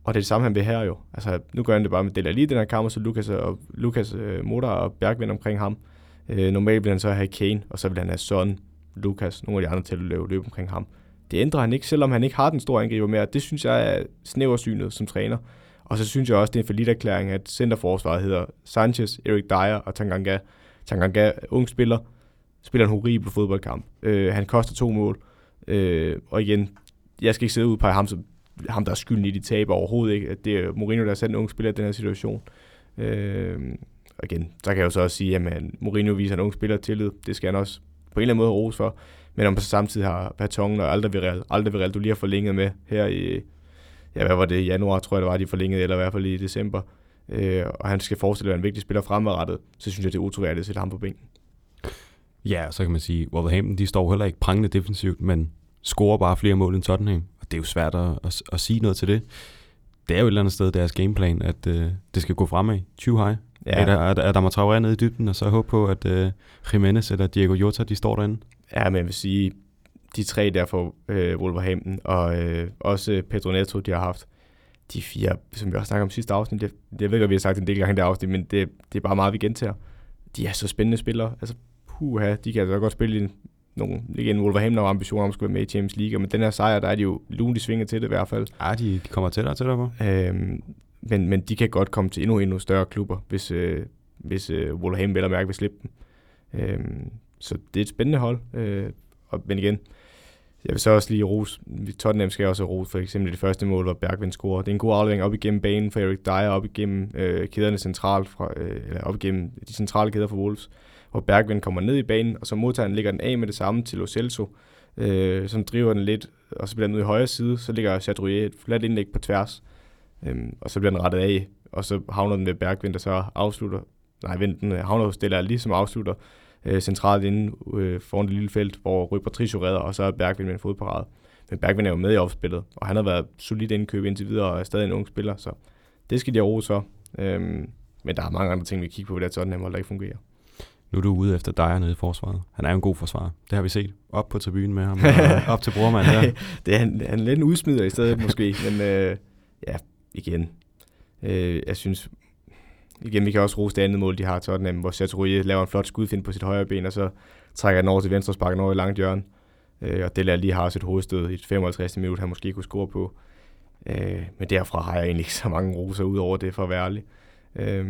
Og det er det samme, han vil her jo. Altså, nu gør han det bare med Dele lige den her kamp, og så Lukas, og, Lukas øh, Motor og Bergvind omkring ham. Øh, normalt vil han så have Kane, og så vil han have Son, Lukas, nogle af de andre til at løbe løb omkring ham. Det ændrer han ikke, selvom han ikke har den store angriber mere. Det synes jeg er snæversynet som træner. Og så synes jeg også, det er en forlidt erklæring, at centerforsvaret hedder Sanchez, Erik Dyer og Tanganga. Tanganga, ung spiller, spiller en horribel fodboldkamp. Øh, han koster to mål. Øh, og igen, jeg skal ikke sidde ud på ham, som, ham der er skylden i de taber overhovedet ikke. At det er Mourinho, der har sat en ung spiller i den her situation. Øh, og igen, så kan jeg jo så også sige, at Mourinho viser en ung spiller tillid. Det skal han også på en eller anden måde rose for. Men om samtidig har Vertongen og Alder Virel, Alder Virel, du lige har forlænget med her i, ja, hvad var det, januar, tror jeg det var, de forlængede, eller i hvert fald i december, øh, og han skal forestille at være en vigtig spiller fremadrettet, så synes jeg, det er utroværdigt at sætte ham på bænken. Ja, så kan man sige, Wolverhampton, de står heller ikke prangende defensivt, men scorer bare flere mål end Tottenham, og det er jo svært at, at, at sige noget til det. Det er jo et eller andet sted deres gameplan, at øh, det skal gå fremad, 20 high. Ja. Er, der, er, er der må travle ned i dybden, og så håbe på, at øh, Jimenez eller Diego Jota, de står derinde? Ja, men jeg vil sige, de tre der for øh, Wolverhampton, og øh, også Pedro Neto, de har haft de fire, som vi også snakkede om sidste afsnit, det, jeg ved ikke, at vi har sagt en del gange i det afsnit, men det, det er bare meget, vi gentager. De er så spændende spillere. Altså, puha, de kan altså godt spille i nogle, igen, Wolverhampton har ambitioner om at skulle være med i Champions League, men den her sejr, der er de jo lunt i svinget til det i hvert fald. Ja, de, de kommer tættere og tættere på. Øhm, men, men de kan godt komme til endnu, endnu større klubber, hvis, øh, hvis øh, Wolverhampton vel mærke vil slippe dem. Øhm, så det er et spændende hold. Øh, og, men igen, jeg vil så også lige rose, Tottenham skal også rose for eksempel det første mål, hvor Bergvind scorer. Det er en god aflevering op igennem banen for Erik Dyer, op igennem øh, kæderne centralt, fra, øh, eller op igennem de centrale kæder for Wolves, hvor Bergvind kommer ned i banen, og så modtager ligger den af med det samme til Lo Celso, øh, som driver den lidt, og så bliver den ud i højre side, så ligger Chadrouillet et fladt indlæg på tværs, øh, og så bliver den rettet af, og så havner den ved Bergvind, der så afslutter, nej, vent, den øh, havner hos Della lige som afslutter, øh, centralt inde øh, foran det lille felt, hvor Rui Patricio redder, og så er Bergvin med en fodparade. Men Bergvin er jo med i opspillet, og han har været solid indkøb indtil videre, og er stadig en ung spiller, så det skal de have ro så. Øhm, men der er mange andre ting, vi kigger på, hvor det er sådan, der ikke fungerer. Nu er du ude efter dig nede i forsvaret. Han er jo en god forsvarer. Det har vi set. Op på tribunen med ham. op til brormand der. det er han, han er lidt en udsmider i stedet måske. men øh, ja, igen. Øh, jeg synes, igen, vi kan også rose det andet mål, de har Tottenham, hvor Chateaurie laver en flot skudfind på sit højre ben, og så trækker den over til venstre og sparker over i langt hjørne. Øh, og det lige har sit hovedstød i et 55. minut, han måske kunne score på. Øh, men derfra har jeg egentlig ikke så mange roser ud over det, for at være ærlig. Øh,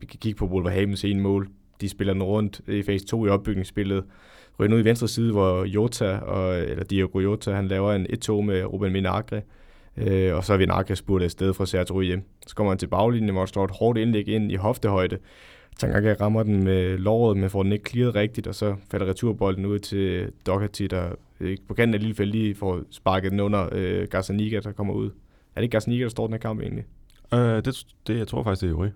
vi kan kigge på Wolverhamptons ene mål. De spiller den rundt i fase 2 i opbygningsspillet. Ryger ud i venstre side, hvor Jota, og, eller Diogo Jota, han laver en 1-2 med Ruben Minagre. Øh, og så er Vinagre spurgt afsted fra Sergio hjem. Så kommer han til baglinjen, hvor der står et hårdt indlæg ind i hoftehøjde. Tanganga rammer den med låret, men får den ikke clearet rigtigt, og så falder returbolden ud til Doherty, der øh, på kanten af lille felt lige får sparket den under øh, Gazzaniga, der kommer ud. Er det ikke Gazzaniga, der står den her kamp egentlig? Øh, det, det, jeg tror faktisk, det er Uri.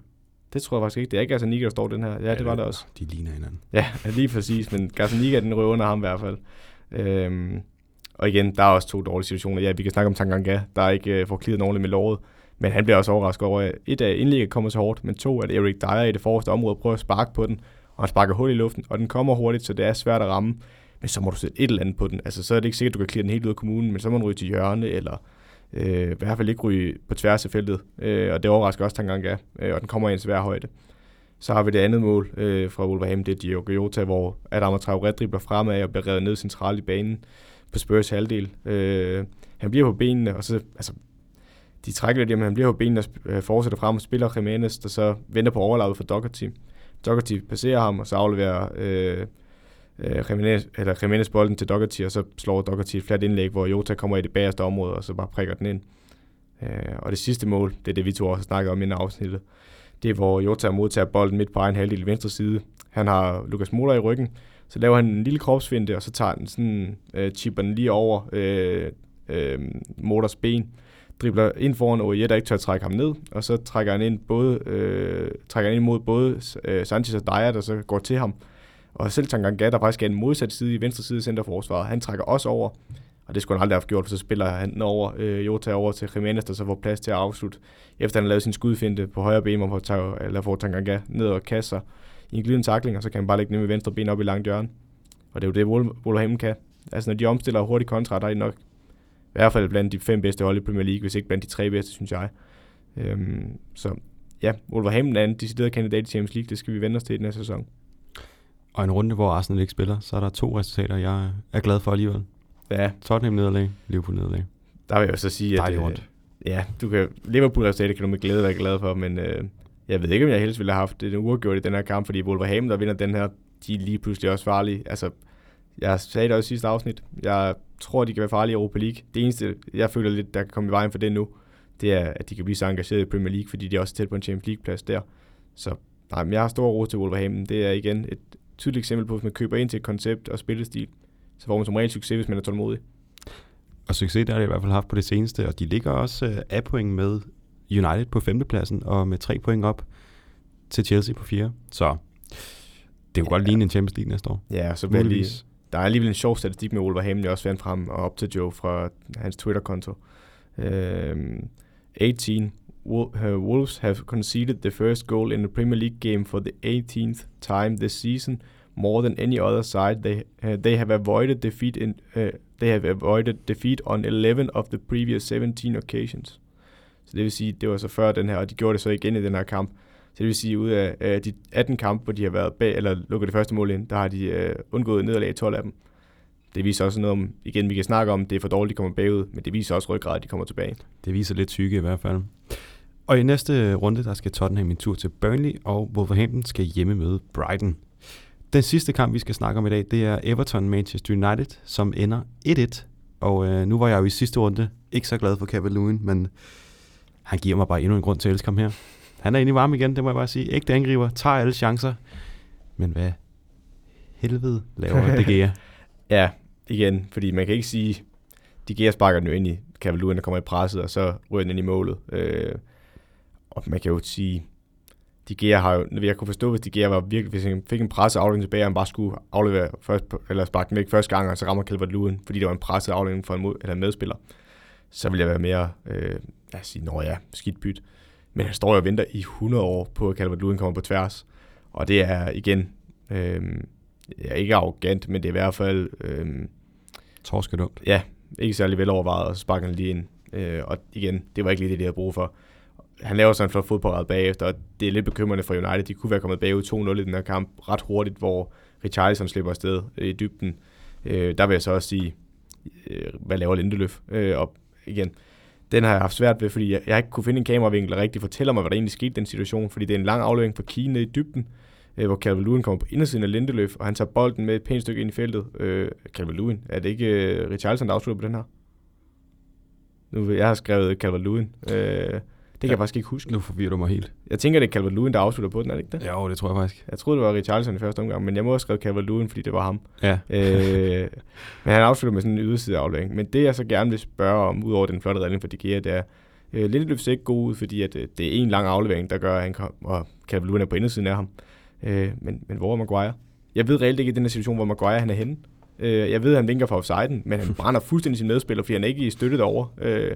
Det tror jeg faktisk ikke. Det er ikke Gazzaniga, der står den her. Ja, ja det var det også. De ligner hinanden. Ja, lige præcis, men Gazzaniga, den røver under ham i hvert fald. Øhm, og igen, der er også to dårlige situationer. Ja, vi kan snakke om Tanganga, der ikke øh, får klidet ordentligt med låret. Men han bliver også overrasket over, at et af indlægget kommer så hårdt, men to, at Erik Dyer i det forreste område prøver at sparke på den, og han sparker hul i luften, og den kommer hurtigt, så det er svært at ramme. Men så må du sætte et eller andet på den. Altså, så er det ikke sikkert, at du kan klire den helt ud af kommunen, men så må du ryge til hjørne, eller øh, i hvert fald ikke ryge på tværs af feltet. Øh, og det overrasker også Tanganga, øh, og den kommer i en svær højde. Så har vi det andet mål øh, fra Wolverhampton, det er Diogo Jota, hvor Adam Traoré dribler fremad og bliver revet ned centralt i banen på Spurs halvdel. Øh, han bliver på benene, og så, altså, de trækker lidt, men han bliver på benene og øh, fortsætter frem og spiller Jimenez, der så venter på overlaget for Doherty. Doherty passerer ham, og så afleverer øh, øh, Jimenez, eller Jimenez bolden til Doherty, og så slår Doherty et fladt indlæg, hvor Jota kommer i det bagerste område, og så bare prikker den ind. Øh, og det sidste mål, det er det, vi to også har snakket om i afsnittet, det er, hvor Jota modtager bolden midt på egen halvdel i venstre side. Han har Lukas Mola i ryggen, så laver han en lille kropsvinde, og så tager den sådan, øh, chipper den lige over øh, øh, Motors ben, dribler ind foran Oye, der ikke tør at trække ham ned, og så trækker han ind, både, øh, trækker han ind mod både øh, Sanchez og Dyer, der så går til ham. Og selv Tanganga, der faktisk er en modsat side i venstre side af centerforsvaret, han trækker også over, og det skulle han aldrig have gjort, for så spiller han over, øh, Jota over til Jimenez, der så får plads til at afslutte, efter han har lavet sin skudfinte på højre ben, og får, eller får Tanganga ned og kasser i en glidende takling, og så kan han bare lægge den med venstre ben op i langt hjørne. Og det er jo det, Wolverhampton kan. Altså når de omstiller hurtigt kontra, der er de nok i hvert fald blandt de fem bedste hold i Premier League, hvis ikke blandt de tre bedste, synes jeg. Øhm, så ja, Wolverhampton er en decideret kandidat i Champions League, det skal vi vende os til i den her sæson. Og en runde, hvor Arsenal ikke spiller, så er der to resultater, jeg er glad for alligevel. Ja. Tottenham nederlag, Liverpool nederlag. Der vil jeg så sige, at... Dejligt Øh, ja, du kan, Liverpool resultatet kan du med glæde være glad for, men øh, jeg ved ikke, om jeg helst ville have haft det uafgjort i den her kamp, fordi Wolverhampton, der vinder den her, de er lige pludselig også farlige. Altså, jeg sagde det også i sidste afsnit. Jeg tror, de kan være farlige i Europa League. Det eneste, jeg føler lidt, der kan komme i vejen for det nu, det er, at de kan blive så engageret i Premier League, fordi de er også tæt på en Champions League-plads der. Så nej, men jeg har stor ro til Wolverhampton. Det er igen et tydeligt eksempel på, hvis man køber ind til et koncept og spillestil, så får man som regel succes, hvis man er tålmodig. Og succes der har de i hvert fald haft på det seneste, og de ligger også øh, af point med United på femtepladsen, og med tre point op til Chelsea på fire. Så det kunne ja. godt ligne en Champions League næste år. Ja, så bliver lige, der er alligevel en sjov statistik med Wolverhampton, jeg også fandt frem og op til Joe fra hans Twitter-konto. Um, 18 Wolves have conceded the first goal in the Premier League game for the 18th time this season, more than any other side. They uh, they have avoided defeat in uh, they have avoided defeat on 11 of the previous 17 occasions. Så det vil sige, det var så før den her, og de gjorde det så igen i den her kamp. Så det vil sige, ud af øh, de 18 kampe, hvor de har været bag, eller lukket det første mål ind, der har de øh, undgået nederlag i 12 af dem. Det viser også noget om, igen, vi kan snakke om, det er for dårligt, de kommer bagud, men det viser også ryggrad, at de kommer tilbage. Det viser lidt syge i hvert fald. Og i næste runde, der skal Tottenham en tur til Burnley, og Wolverhampton skal hjemme møde Brighton. Den sidste kamp, vi skal snakke om i dag, det er Everton-Manchester United, som ender 1-1. Og øh, nu var jeg jo i sidste runde ikke så glad for Cavaloon, men han giver mig bare endnu en grund til at elske ham her. Han er inde i varme igen, det må jeg bare sige. Ægte angriber, tager alle chancer. Men hvad helvede laver De Gea? ja, igen, fordi man kan ikke sige, De Gea sparker den jo ind i Lewin, der kommer i presset, og så ryger den ind i målet. Øh, og man kan jo sige, de Gea har jo, jeg kunne forstå, hvis de Gea var virkelig, hvis han fik en presset afdeling tilbage, og han bare skulle aflevere først, eller sparke den væk første gang, og så rammer Calvert Lewin, fordi det var en presset afdeling for en mod, eller en medspiller, så vil jeg være mere, øh, lad os sige, når ja, skidt byt. Men han står jo og venter i 100 år på, at Calvert Lewin kommer på tværs. Og det er igen, Øh, ja, ikke arrogant, men det er i hvert fald... Øh, Torske dumt. Ja, ikke særlig velovervejet, og så sparker han lige ind. Øh, og igen, det var ikke lige det, de havde brug for. Han laver sådan en flot fodboldret bagefter, og det er lidt bekymrende for United. De kunne være kommet bagud 2-0 i den her kamp ret hurtigt, hvor Richarlison slipper afsted i dybden. Øh, der vil jeg så også sige, øh, hvad laver Lindeløf? Øh, og igen, den har jeg haft svært ved, fordi jeg, jeg ikke kunne finde en kameravinkel, der rigtig fortæller mig, hvad der egentlig skete i den situation, fordi det er en lang aflevering fra Kine i dybden, øh, hvor Calvin Lewin kommer på indersiden af Lindeløf, og han tager bolden med et pænt stykke ind i feltet. Øh, Calvin Lewin, er det ikke øh, Richarlison, der afslutter på den her? Nu, jeg har skrevet Calvin Lewin. Øh, det kan ja, jeg faktisk ikke huske. Nu forvirrer du mig helt. Jeg tænker, det er Calvert Lewin, der afslutter på den, er det ikke det? Jo, det tror jeg faktisk. Jeg troede, det var Richarlison i første omgang, men jeg må have skrevet Calvert Lewin, fordi det var ham. Ja. øh, men han afslutter med sådan en yderside aflæring. Men det, jeg så gerne vil spørge om, udover den flotte redning for De Gea, det er, øh, Lindeløf ser ikke god ud, fordi at, øh, det er en lang aflevering, der gør, at han kom, og Calvert Lewin er på indersiden af ham. Øh, men, men hvor er Maguire? Jeg ved reelt ikke i den her situation, hvor Maguire han er henne. Øh, jeg ved, at han vinker for offsiden, men han brænder fuldstændig sin medspiller, fordi han er ikke i støttet over. Øh,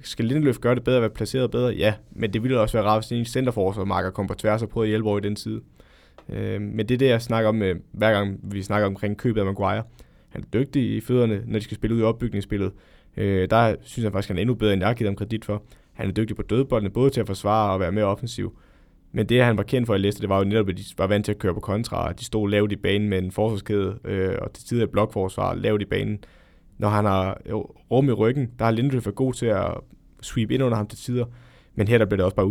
skal Lindeløf gøre det bedre, være placeret bedre? Ja, men det ville også være rart, hvis en centerforsvar marker kom på tværs og prøvede at hjælpe over i den side. Øh, men det er det, jeg snakker om, hver gang vi snakker omkring købet af Maguire. Han er dygtig i fødderne, når de skal spille ud i opbygningsspillet. Øh, der synes jeg faktisk, han er endnu bedre, end jeg har givet ham kredit for. Han er dygtig på dødboldene, både til at forsvare og være mere offensiv. Men det, han var kendt for i Leicester, det var jo netop, at de var vant til at køre på kontra. De stod lavt i banen med en forsvarskæde, øh, og til tider et blokforsvar lavt i banen. Når han har rum i ryggen, der har Lindeløf været god til at sweep ind under ham til tider. Men her der bliver det også bare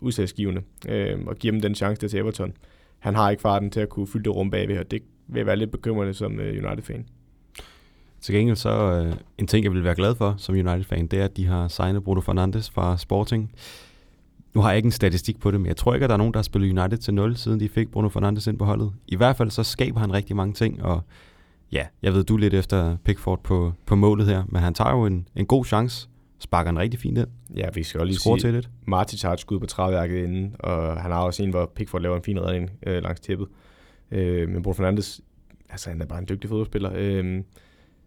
udslagsgivende. øh, og give dem den chance der til Everton. Han har ikke farten til at kunne fylde det rum bagved, og det vil være lidt bekymrende som øh, United-fan. Til gengæld så øh, en ting, jeg vil være glad for som United-fan, det er, at de har signet Bruno Fernandes fra Sporting. Nu har jeg ikke en statistik på det, men jeg tror ikke, at der er nogen, der har spillet United til 0, siden de fik Bruno Fernandes ind på holdet. I hvert fald så skaber han rigtig mange ting, og ja, jeg ved, du lidt efter Pickford på, på målet her, men han tager jo en, en god chance sparker en rigtig fint ind. Ja, vi skal også lige sige, til lidt. Tager et skud på træværket inden, og han har også en, hvor Pickford laver en fin redning øh, langs tæppet. Øh, men Bruno Fernandes, altså han er bare en dygtig fodboldspiller. Øh,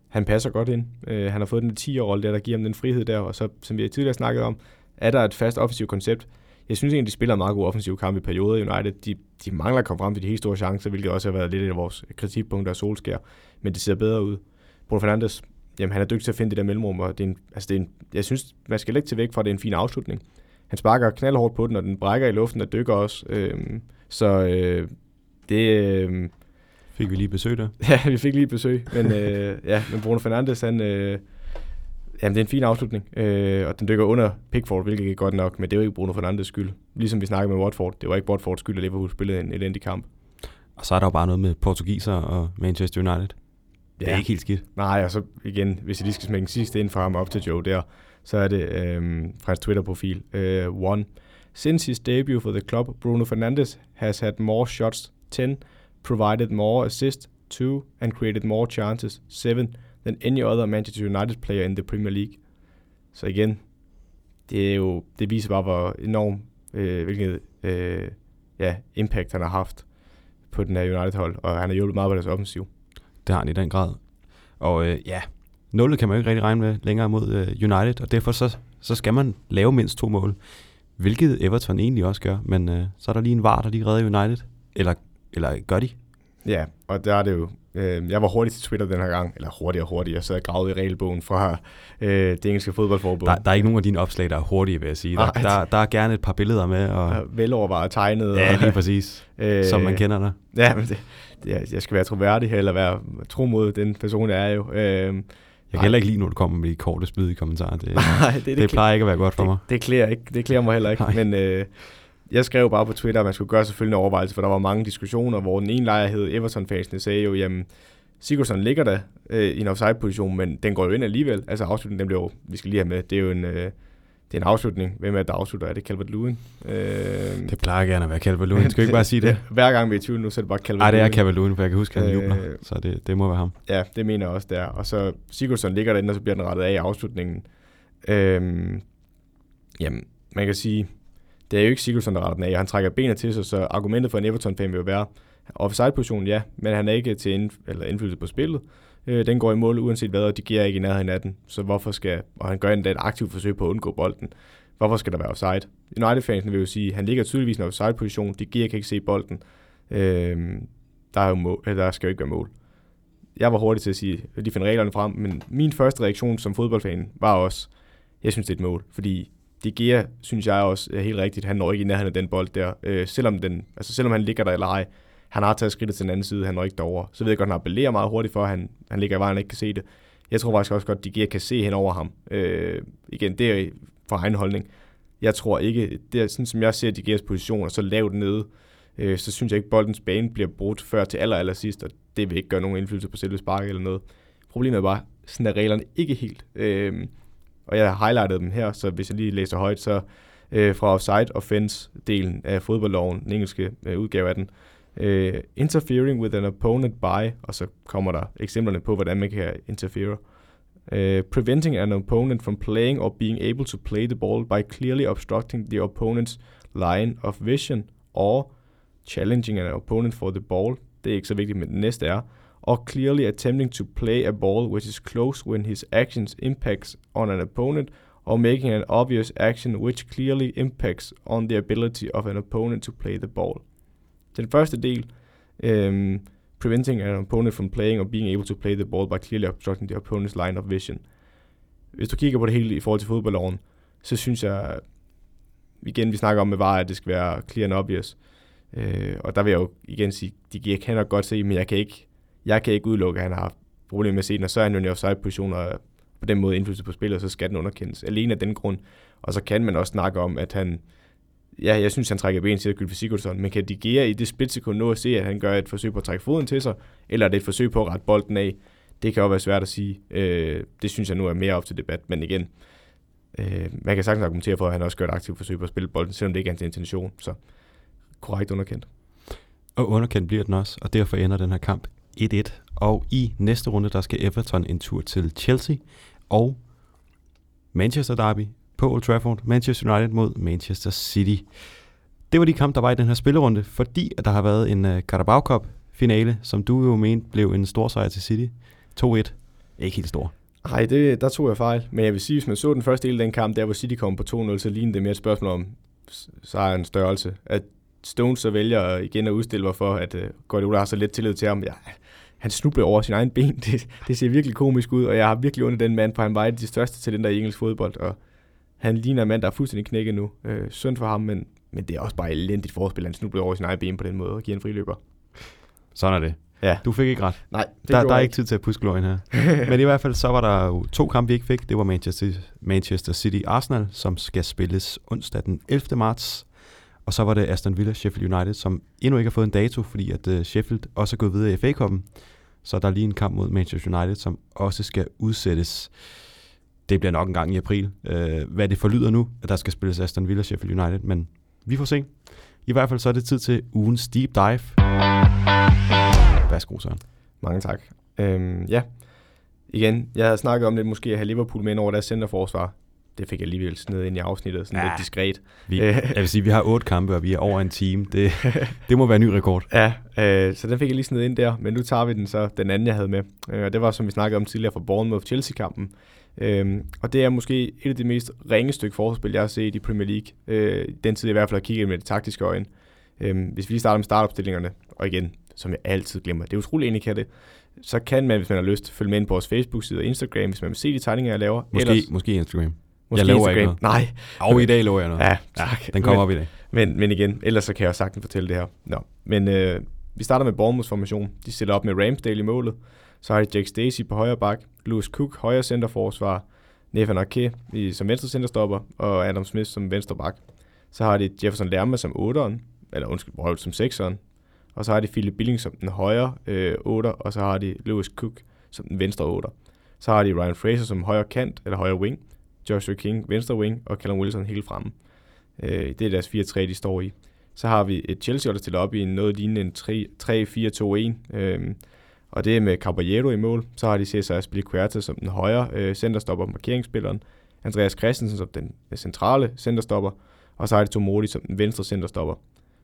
han passer godt ind. Øh, han har fået den 10 rolle der, der giver ham den frihed der, og så, som vi tidligere snakket om, er der et fast offensivt koncept. Jeg synes egentlig, de spiller en meget god offensiv kamp i perioder United. De, de mangler at komme frem til de helt store chancer, hvilket også har været lidt af vores kritikpunkter af Solskær, men det ser bedre ud. Bruno Fernandes jamen, han er dygtig til at finde det der mellemrum, og det er en, altså det er en, jeg synes, man skal lægge til væk fra, at det er en fin afslutning. Han sparker knaldhårdt på den, og den brækker i luften og dykker også. Øhm, så øh, det... Øh, fik vi lige besøg der? Ja, vi fik lige besøg, men, øh, ja, men Bruno Fernandes, han... Øh, Jamen, det er en fin afslutning, øh, og den dykker under Pickford, hvilket er godt nok, men det er jo ikke Bruno Fernandes skyld. Ligesom vi snakkede med Watford, det var ikke Watfords skyld, at Liverpool spillede en elendig kamp. Og så er der jo bare noget med portugiser og Manchester United. Det er ja. ikke helt skidt. Nej, og så igen, hvis jeg lige skal smække en sidste ind for ham op til Joe der, så er det øhm, fra hans Twitter-profil. Øh, one. Since his debut for the club, Bruno Fernandes has had more shots, 10, provided more assists, 2, and created more chances, 7, than any other Manchester United player in the Premier League. Så igen, det, er jo, det viser bare, hvor enorm, øh, hvilket øh, ja, impact han har haft på den her United-hold, og han har hjulpet meget på deres offensiv. Det har han i den grad. Og øh, ja, nullet kan man jo ikke rigtig regne med længere mod øh, United, og derfor så, så skal man lave mindst to mål. Hvilket Everton egentlig også gør, men øh, så er der lige en var, der lige redder United. Eller, eller gør de? Ja, og der er det jo Øh, jeg var hurtig til Twitter den her gang, eller hurtigere og hurtigere. Jeg sad og gravede i regelbogen fra øh, det engelske fodboldforbund. Der, der er ikke nogen af dine opslag, der er hurtige, vil jeg sige. Der, der, der er gerne et par billeder med. Og... Velovervejet tegnet. Ja, lige præcis. øh, som man kender dig. Ja, men det, det, jeg skal være troværdig, eller være tro mod den person, jeg er jo. Øh, jeg kan heller ikke lide, når du kommer med de korte spydige kommentarer. Det, Nej, det, det, det plejer ikke at være godt for det, mig. Det klæder, ikke, det klæder mig heller ikke. Nej. Men øh, jeg skrev bare på Twitter, at man skulle gøre selvfølgelig en overvejelse, for der var mange diskussioner, hvor den ene lejr hed Everton-fansene sagde jo, jamen, Sigurdsson ligger der øh, i en offside-position, men den går jo ind alligevel. Altså afslutningen, den bliver jo, vi skal lige have med, det er jo en, øh, det er en afslutning. Hvem er det, der afslutter? Er det Calvert Lewin? Øh, det plejer gerne at være Calvert Lewin. Skal vi ikke bare sige det? Hver gang vi er i tvivl nu, så er det bare Calvert Nej, det er Calvert Lewin, for jeg kan huske, at han jubler. Øh, så det, det må være ham. Ja, det mener jeg også, det er. Og så Sigurdsson ligger derinde, og så bliver den rettet af i afslutningen. Øh, jamen, man kan sige, det er jo ikke Sigurdsson, der retter den af. Han trækker benet til sig, så argumentet for en Everton-fan vil jo være, Offside-position, ja, men han er ikke til indf- eller indflydelse på spillet. Øh, den går i mål uanset hvad, og de giver ikke i nærheden af den. Så hvorfor skal, og han gør endda et aktivt forsøg på at undgå bolden. Hvorfor skal der være offside? United-fansen vil jo sige, at han ligger tydeligvis i en offside-position, de giver kan ikke se bolden. Øh, der, er jo mål, eller der skal jo ikke være mål. Jeg var hurtig til at sige, at de finder reglerne frem, men min første reaktion som fodboldfan var også, jeg synes, det er et mål, fordi de Gea, synes jeg også er helt rigtigt, han når ikke i nærheden af den bold der, øh, selvom, den, altså selvom han ligger der eller ej, han har taget skridtet til den anden side, han når ikke derover. Så ved jeg godt, han appellerer meget hurtigt for, at han, han ligger i vejen og ikke kan se det. Jeg tror faktisk også godt, at De Gea kan se hen over ham. Øh, igen, det er for egen holdning. Jeg tror ikke, det er sådan som jeg ser De Geas position, og så lavt nede, øh, så synes jeg ikke, at boldens bane bliver brudt før til aller, aller sidst, og det vil ikke gøre nogen indflydelse på selve sparket eller noget. Problemet er bare, sådan er reglerne ikke helt. Øh, og jeg har highlightet dem her, så hvis jeg lige læser højt, så øh, fra offside offense-delen af fodboldloven, den engelske øh, udgave af den, øh, interfering with an opponent by, og så kommer der eksemplerne på, hvordan man kan interfere. Uh, preventing an opponent from playing or being able to play the ball by clearly obstructing the opponent's line of vision or challenging an opponent for the ball. Det er ikke så vigtigt, men det næste er or clearly attempting to play a ball which is close when his actions impacts on an opponent, or making an obvious action which clearly impacts on the ability of an opponent to play the ball. Den første del, um, preventing an opponent from playing or being able to play the ball by clearly obstructing the opponent's line of vision. Hvis du kigger på det hele i forhold til fodboldloven, så synes jeg, igen vi snakker om med VAR, at det skal være clear and obvious. Uh, og der vil jeg jo igen sige, de kan nok godt se, men jeg kan ikke jeg kan ikke udelukke, at han har haft problemer med at se den, og så er han jo i offside-position, og på den måde indflydelse på spillet, så skal den underkendes. Alene af den grund. Og så kan man også snakke om, at han, ja, jeg synes, han trækker ben til at Gylfi Sigurdsson, men kan Digea i det splitsekund nå at se, at han gør et forsøg på at trække foden til sig, eller er det et forsøg på at rette bolden af? Det kan jo være svært at sige. Øh, det synes jeg nu er mere op til debat, men igen, øh, man kan sagtens argumentere for, at han også gør et aktivt forsøg på at spille bolden, selvom det ikke er hans intention. Så korrekt underkendt. Og underkendt bliver den også, og derfor ender den her kamp 1-1. Og i næste runde, der skal Everton en tur til Chelsea og Manchester Derby på Old Trafford. Manchester United mod Manchester City. Det var de kampe, der var i den her spillerunde, fordi at der har været en uh, Carabao Cup finale, som du jo mente blev en stor sejr til City. 2-1. Ikke helt stor. Nej, det, der tog jeg fejl. Men jeg vil sige, hvis man så den første del af den kamp, der hvor City kom på 2-0, så lignede det mere et spørgsmål om sejrens størrelse. At Stones så vælger igen at udstille mig for, at uh, Guardiola har så lidt tillid til ham. Ja, han snubler over sin egen ben. Det, det ser virkelig komisk ud, og jeg har virkelig under den mand, for han var et af de største talenter i engelsk fodbold, og han ligner en mand, der er fuldstændig knækket nu. Øh, synd for ham, men, men det er også bare elendigt forspil. Han snubler over sin egen ben på den måde og giver en friløber. Sådan er det. Ja. Du fik ikke ret. Nej, det der, der er ikke tid til at puske her. Men i hvert fald så var der jo to kampe, vi ikke fik. Det var Manchester, Manchester City Arsenal, som skal spilles onsdag den 11. marts. Og så var det Aston Villa Sheffield United, som endnu ikke har fået en dato, fordi at øh, Sheffield også er gået videre i FA-koppen. Så der er lige en kamp mod Manchester United, som også skal udsættes. Det bliver nok en gang i april. Øh, hvad det forlyder nu, at der skal spilles Aston Villa Sheffield United, men vi får se. I hvert fald så er det tid til ugens deep dive. Værsgo, Søren. Mange tak. Øhm, ja, igen, jeg havde snakket om det måske at have Liverpool med ind over deres centerforsvar det fik jeg alligevel ned ind i afsnittet, sådan ja. lidt diskret. Vi, jeg vil sige, vi har otte kampe, og vi er over en time. Det, det må være en ny rekord. Ja, øh, så den fik jeg lige sned ind der, men nu tager vi den så, den anden, jeg havde med. Øh, det var, som vi snakkede om tidligere, fra Bournemouth-Chelsea-kampen. Øh, og det er måske et af de mest ringe stykke forspil, jeg har set i Premier League. Øh, den tid, jeg i hvert fald har kigget med det taktiske øjne. Øh, hvis vi lige starter med startopstillingerne, og igen, som jeg altid glemmer, det er utroligt enig kan det, så kan man, hvis man har lyst, følge med ind på vores Facebook-side og Instagram, hvis man vil se de tegninger, jeg laver. Måske, Ellers, måske Instagram. Måske jeg lover Instagram. ikke noget. Nej. Og i dag lover jeg noget. Ja, tak. Den kommer men, op i dag. Men, men igen, ellers så kan jeg også sagtens fortælle det her. Nå. Men øh, vi starter med Bournemouths formation. De stiller op med Ramsdale i målet. Så har de Jake Stacey på højre bak, Lewis Cook højre centerforsvar, Nathan Ake som venstre centerstopper, og Adam Smith som venstre bak. Så har de Jefferson Lerma som 8'eren, eller undskyld, som 6'eren. Og så har de Philip Billing som den højre øh, 8'er, og så har de Lewis Cook som den venstre 8'er. Så har de Ryan Fraser som højre kant, eller højre wing, Joshua King venstre wing og Callum Wilson helt fremme. Øh, det er deres 4-3, de står i. Så har vi et Chelsea, der stiller op i noget lignende en 3-4-2-1. Øh, og det er med Caballero i mål. Så har de Cesar Aspilicueta som den højre øh, centerstopper, markeringsspilleren. Andreas Christensen som den øh, centrale centerstopper. Og så har de Tomori som den venstre centerstopper.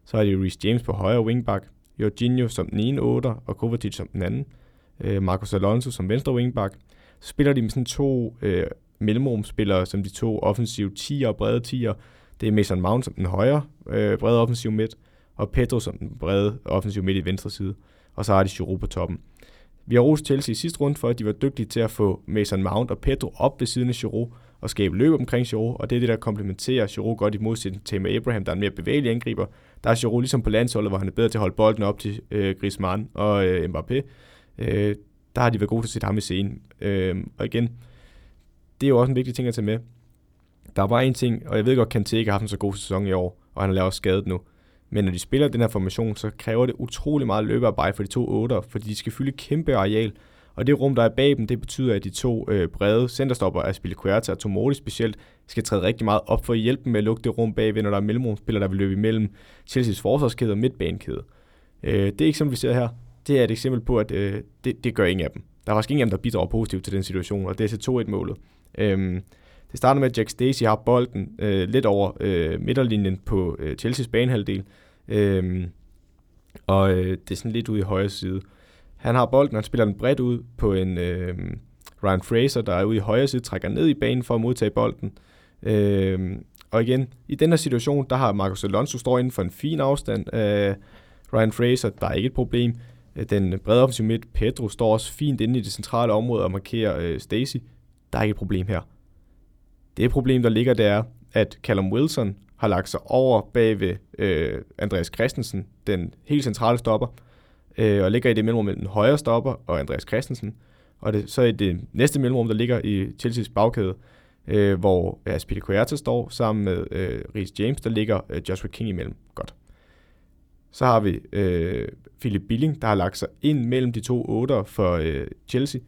Så har de Reece James på højre wingback. Jorginho som den ene 8, og Kovacic som den anden. Øh, Marcos Alonso som venstre wingback. Så spiller de med sådan to øh, mellemrumspillere, som de to offensive 10'er og brede 10'er. Det er Mason Mount som den højre øh, brede offensiv midt, og Pedro som den brede offensiv midt i venstre side, og så har de Giroud på toppen. Vi har rost Chelsea i sidste runde for, at de var dygtige til at få Mason Mount og Pedro op ved siden af Giroud og skabe løb omkring Giroud, og det er det, der komplementerer Giroud godt i modsætning til med Abraham, der er en mere bevægelig angriber. Der er Giroud ligesom på landsholdet, hvor han er bedre til at holde bolden op til øh, Griezmann og øh, Mbappé. Øh, der har de været gode til at sætte ham i scenen. Øh, og igen, det er jo også en vigtig ting at tage med. Der var en ting, og jeg ved godt, at Kanté ikke har haft en så god sæson i år, og han er lavet skadet nu. Men når de spiller den her formation, så kræver det utrolig meget løbearbejde for de to otter, fordi de skal fylde kæmpe areal. Og det rum, der er bag dem, det betyder, at de to øh, brede centerstopper, Aspilicuerta og Tomori specielt, skal træde rigtig meget op for at hjælpe med at lukke det rum bagved, når der er mellemrumspillere, der vil løbe imellem Chelsea's forsvarskæde og midtbanekæde. Øh, det eksempel, vi ser her, det er et eksempel på, at øh, det, det gør ingen af dem. Der er faktisk ingen af dem, der bidrager positivt til den situation, og det er til 2-1-målet. Øh, det starter med, at Jack Stacey har bolden øh, lidt over øh, midterlinjen på øh, Chelsea's banehalvdel, Øhm, og øh, det er sådan lidt ude i højre side. Han har bolden, han spiller den bredt ud på en øh, Ryan Fraser, der er ude i højre side, trækker ned i banen for at modtage bolden. Øh, og igen, i den her situation, der har Marcus Alonso står inden for en fin afstand af Ryan Fraser, der er ikke et problem. Øh, den brede offensiv midt, Pedro, står også fint inde i det centrale område og markerer øh, Stacy. Der er ikke et problem her. Det problem, der ligger, det er, at Callum Wilson har lagt sig over bag ved øh, Andreas Christensen, den helt centrale stopper, øh, og ligger i det mellemrum mellem den højre stopper og Andreas Christensen. Og det, så i det næste mellemrum, der ligger i Chelsea's bagkæde, øh, hvor Aspilicueta står sammen med øh, Rhys James, der ligger øh, Joshua King imellem. Godt. Så har vi øh, Philip Billing, der har lagt sig ind mellem de to otter for øh, Chelsea,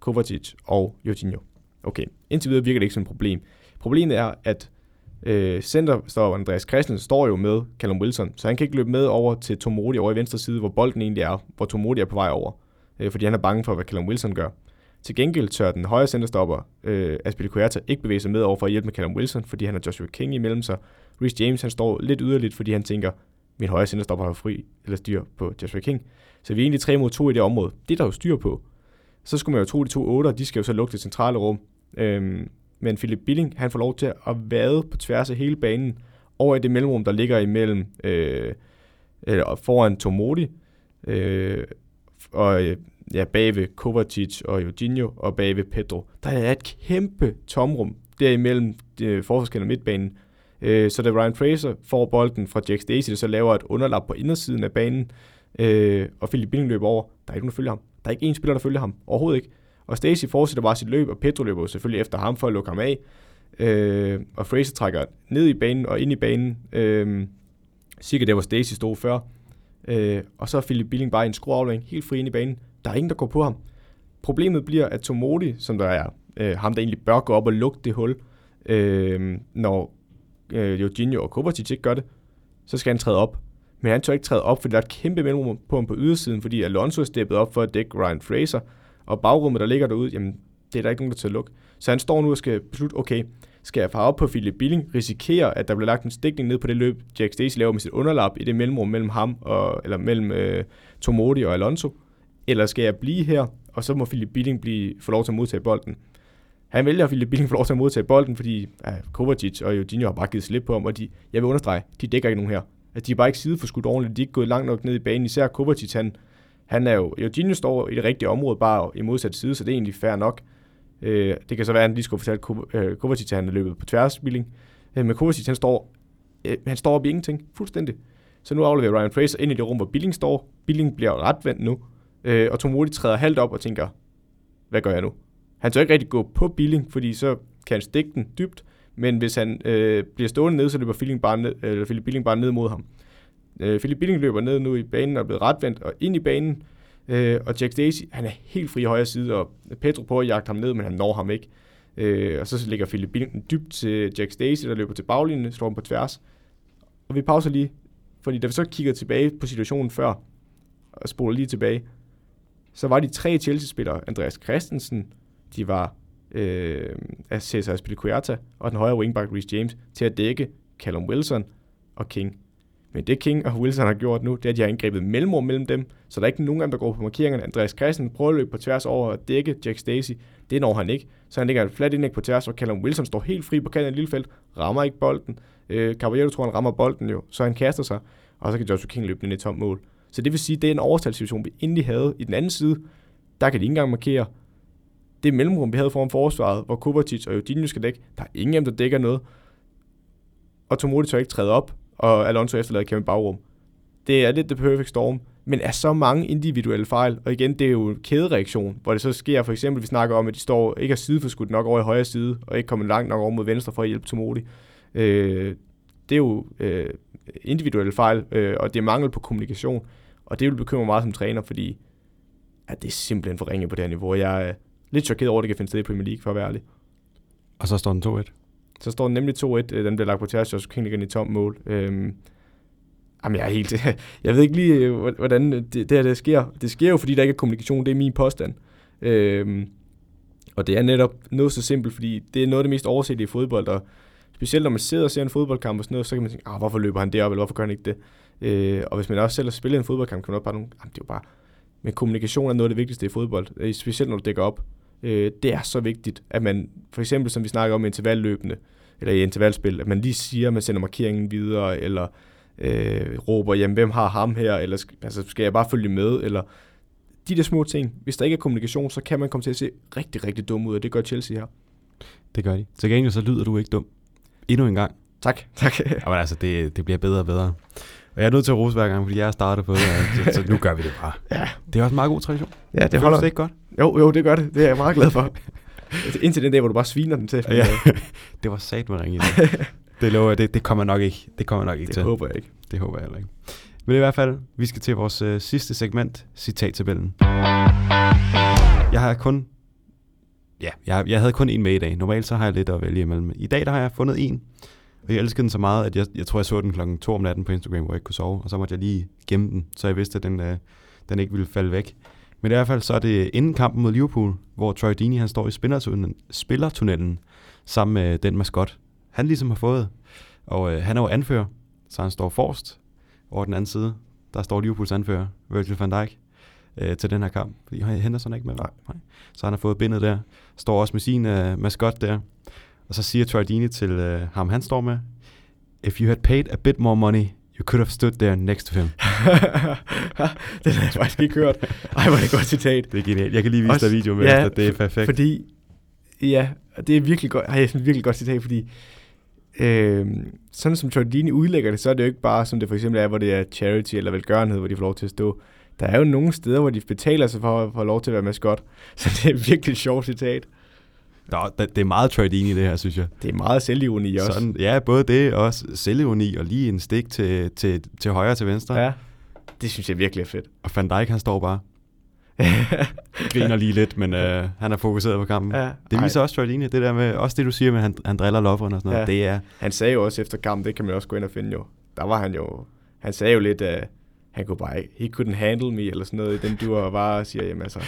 Kovacic og Jorginho. Okay, indtil videre virker det ikke som et problem. Problemet er, at øh, center står Andreas Christensen står jo med Callum Wilson, så han kan ikke løbe med over til Tomodi over i venstre side, hvor bolden egentlig er, hvor Tomodi er på vej over, øh, fordi han er bange for, hvad Callum Wilson gør. Til gengæld tør den højre centerstopper, øh, Aspilicueta, ikke bevæge sig med over for at hjælpe med Callum Wilson, fordi han har Joshua King imellem sig. Rhys James, han står lidt yderligt, fordi han tænker, min højre centerstopper har fri eller styr på Joshua King. Så vi er egentlig 3 mod 2 i det område. Det er der jo styr på. Så skulle man jo tro, at de to otter, de skal jo så lukke det centrale rum. Øhm, men Philip Billing, han får lov til at vade på tværs af hele banen over i det mellemrum, der ligger imellem øh, eller foran Tomodi øh, og øh, ja, bag ved Kovacic og Eugenio og bag ved Pedro. Der er et kæmpe tomrum derimellem øh, forsvarskænden og midtbanen. Øh, så da Ryan Fraser får bolden fra Jack Stacey, der så laver et underlap på indersiden af banen, øh, og Philip Billing løber over, der er ikke nogen, der følger ham. Der er ikke én spiller, der følger ham. Overhovedet ikke. Og Stacy fortsætter bare sit løb, og Pedro løber selvfølgelig efter ham for at lukke ham af. Øh, og Fraser trækker ned i banen og ind i banen. Øh, cirka der, hvor Stacy stod før. Øh, og så er Philip Billing bare i en skrueaflæng, helt fri ind i banen. Der er ingen, der går på ham. Problemet bliver, at Tomodi, som der er øh, ham, der egentlig bør gå op og lukke det hul, øh, når øh, Eugenio og Kovacic ikke gør det, så skal han træde op. Men han tør ikke træde op, fordi der er et kæmpe mellemrum på ham på ydersiden, fordi Alonso er steppet op for at dække Ryan Fraser, og bagrummet, der ligger derude, jamen, det er der ikke nogen, der til at lukke. Så han står nu og skal beslutte, okay, skal jeg fare op på Philip Billing, risikere, at der bliver lagt en stikning ned på det løb, Jack Stacey laver med sit underlap i det mellemrum mellem ham og, eller mellem øh, Tomodi og Alonso, eller skal jeg blive her, og så må Philip Billing blive, få lov til at modtage bolden. Han vælger, at Philip Billing får lov til at modtage bolden, fordi ja, Kovacic og Eugenio har bare givet slip på ham, og de, jeg vil understrege, de dækker ikke nogen her. Altså, de er bare ikke side for ordentligt, de er ikke gået langt nok ned i banen, især Kovacic, han, han er jo, Eugenio står i det rigtige område, bare i modsat side, så det er egentlig fair nok. Øh, det kan så være, at han lige skulle fortælle øh, Kovacic, at han er løbet på tværs Billing. Øh, men Kovacic, han står, øh, han står op i ingenting, fuldstændig. Så nu afleverer Ryan Fraser ind i det rum, hvor Billing står. Billing bliver retvendt nu, øh, og Tomodi træder halvt op og tænker, hvad gør jeg nu? Han tør ikke rigtig gå på Billing, fordi så kan han stikke den dybt, men hvis han øh, bliver stående ned, så løber Billing bare ned, eller Philip Billing bare ned mod ham. Øh, Philip Billing løber ned nu i banen og er blevet retvendt og ind i banen, øh, og Jack Stacey, han er helt fri i højre side, og Pedro prøver at jagte ham ned, men han når ham ikke. Øh, og så ligger Philip Billing dybt til Jack Stacey, der løber til baglinjen, slår ham på tværs. Og vi pauser lige, fordi da vi så kigger tilbage på situationen før, og spoler lige tilbage, så var de tre Chelsea-spillere, Andreas Christensen, de var øh, Cesar Azpilicueta og den højre wingback Reece James til at dække Callum Wilson og King. Men det King og Wilson har gjort nu, det er, at de har angrebet mellemrum mellem dem, så der er ikke nogen af dem, der går på markeringerne. Andreas Christen prøver at løbe på tværs over at dække Jack Stacey. Det når han ikke. Så han ligger et flat indlæg på tværs, og Callum Wilson står helt fri på kanten af lille felt, rammer ikke bolden. Øh, Caballero tror, han rammer bolden jo, så han kaster sig. og så kan Joshua King løbe ind i tom tomt mål. Så det vil sige, at det er en overtalssituation, vi endelig havde i den anden side. Der kan de ikke engang markere. Det mellemrum, vi havde foran forsvaret, hvor Kovacic og Eugenio skal dække, der er ingen af dem, der dækker noget. Og Tomodi tør ikke træde op, og Alonso efterlader Kevin bagrum. Det er lidt the perfect storm, men er så mange individuelle fejl, og igen, det er jo en kædereaktion, hvor det så sker, for eksempel, vi snakker om, at de står ikke er sideforskudt nok over i højre side, og ikke kommer langt nok over mod venstre for at hjælpe Tomodi. Øh, det er jo øh, individuelle fejl, øh, og det er mangel på kommunikation, og det vil bekymre mig meget som træner, fordi at det er simpelthen for ringe på det her niveau. Jeg lidt chokeret over, at det kan finde sted i Premier League, for at være ærlig. Og så står den 2-1. Så står den nemlig 2-1. Øh, den bliver lagt på tærs, og så King ligger i tom mål. Øhm, jamen, jeg er helt... Jeg ved ikke lige, øh, hvordan det, det her det sker. Det sker jo, fordi der ikke er kommunikation. Det er min påstand. Øhm, og det er netop noget så simpelt, fordi det er noget af det mest oversete i fodbold, og specielt når man sidder og ser en fodboldkamp og sådan noget, så kan man tænke, ah, hvorfor løber han derop, eller hvorfor gør han ikke det? Øh, og hvis man også selv har spillet en fodboldkamp, kan man også bare nogle, ah, det er jo bare, men kommunikation er noget af det vigtigste i fodbold, øh, specielt når du dækker op. Øh, det er så vigtigt, at man, for eksempel som vi snakker om intervalløbende, eller i intervalspil, at man lige siger, at man sender markeringen videre, eller øh, råber, jamen hvem har ham her, eller altså, skal jeg bare følge med, eller de der små ting. Hvis der ikke er kommunikation, så kan man komme til at se rigtig, rigtig dum ud, og det gør Chelsea her. Det gør de. Til gengæld så lyder du ikke dum. Endnu en gang. Tak, tak. Jamen altså, det, det bliver bedre og bedre. Og jeg er nødt til at rose hver gang, fordi jeg er startet på det, så, så nu gør vi det bare. Ja. Det er også en meget god tradition. Ja, det, det holder. det ikke godt? Jo, jo, det gør det. Det er jeg meget glad for. Indtil den dag, hvor du bare sviner den til. Ja, det var sat med ringe Det lover jeg, det, det kommer nok ikke, det kommer nok ikke det til. Det håber jeg ikke. Det håber jeg heller ikke. Men i hvert fald, vi skal til vores øh, sidste segment, citattabellen. Jeg har kun Ja, jeg, jeg havde kun en med i dag. Normalt så har jeg lidt at vælge imellem. I dag der har jeg fundet en, og jeg elskede den så meget, at jeg, jeg tror, jeg så den klokken 2 om natten på Instagram, hvor jeg ikke kunne sove. Og så måtte jeg lige gemme den, så jeg vidste, at den, øh, den ikke ville falde væk. Men i hvert fald så er det inden kampen mod Liverpool, hvor Troy Deeney han står i spillertunnelen, spillertunnelen sammen med den maskot, han ligesom har fået. Og øh, han er jo anfører, så han står forrest over den anden side. Der står Liverpools anfører, Virgil van Dijk, øh, til den her kamp. Fordi Henderson er ikke med. Nej. Nej. Så han har fået bindet der. Står også med sin øh, maskot der. Og så siger Deeney til øh, ham, han står med, If you had paid a bit more money, you could have stood there next to him. det har jeg faktisk ikke hørt. Ej, hvor er det et godt citat. Det er genialt. Jeg kan lige vise Også, dig video med, ja, efter, det er perfekt. Fordi, ja, det er virkelig godt, ej, et virkelig godt citat, fordi øh, sådan som Deeney udlægger det, så er det jo ikke bare, som det for eksempel er, hvor det er charity eller velgørenhed, hvor de får lov til at stå. Der er jo nogle steder, hvor de betaler sig for at få lov til at være maskot. Så det er virkelig et sjovt citat. Nå, det er meget Troy Deeney, det her, synes jeg. Det er meget selvironi også. Sådan, ja, både det og også selvironi, og lige en stik til, til, til højre og til venstre. Ja, det synes jeg virkelig er fedt. Og Van Dijk, han står bare griner lige lidt, men øh, han er fokuseret på kampen. Ja, det viser ej. også Troy det der med, også det du siger med, at han, han driller lofferen og sådan noget. Ja. Det er... Han sagde jo også efter kampen, det kan man også gå ind og finde jo. Der var han jo, han sagde jo lidt, uh, han kunne bare ikke, he couldn't handle me, eller sådan noget i den dur, og bare siger, jamen altså,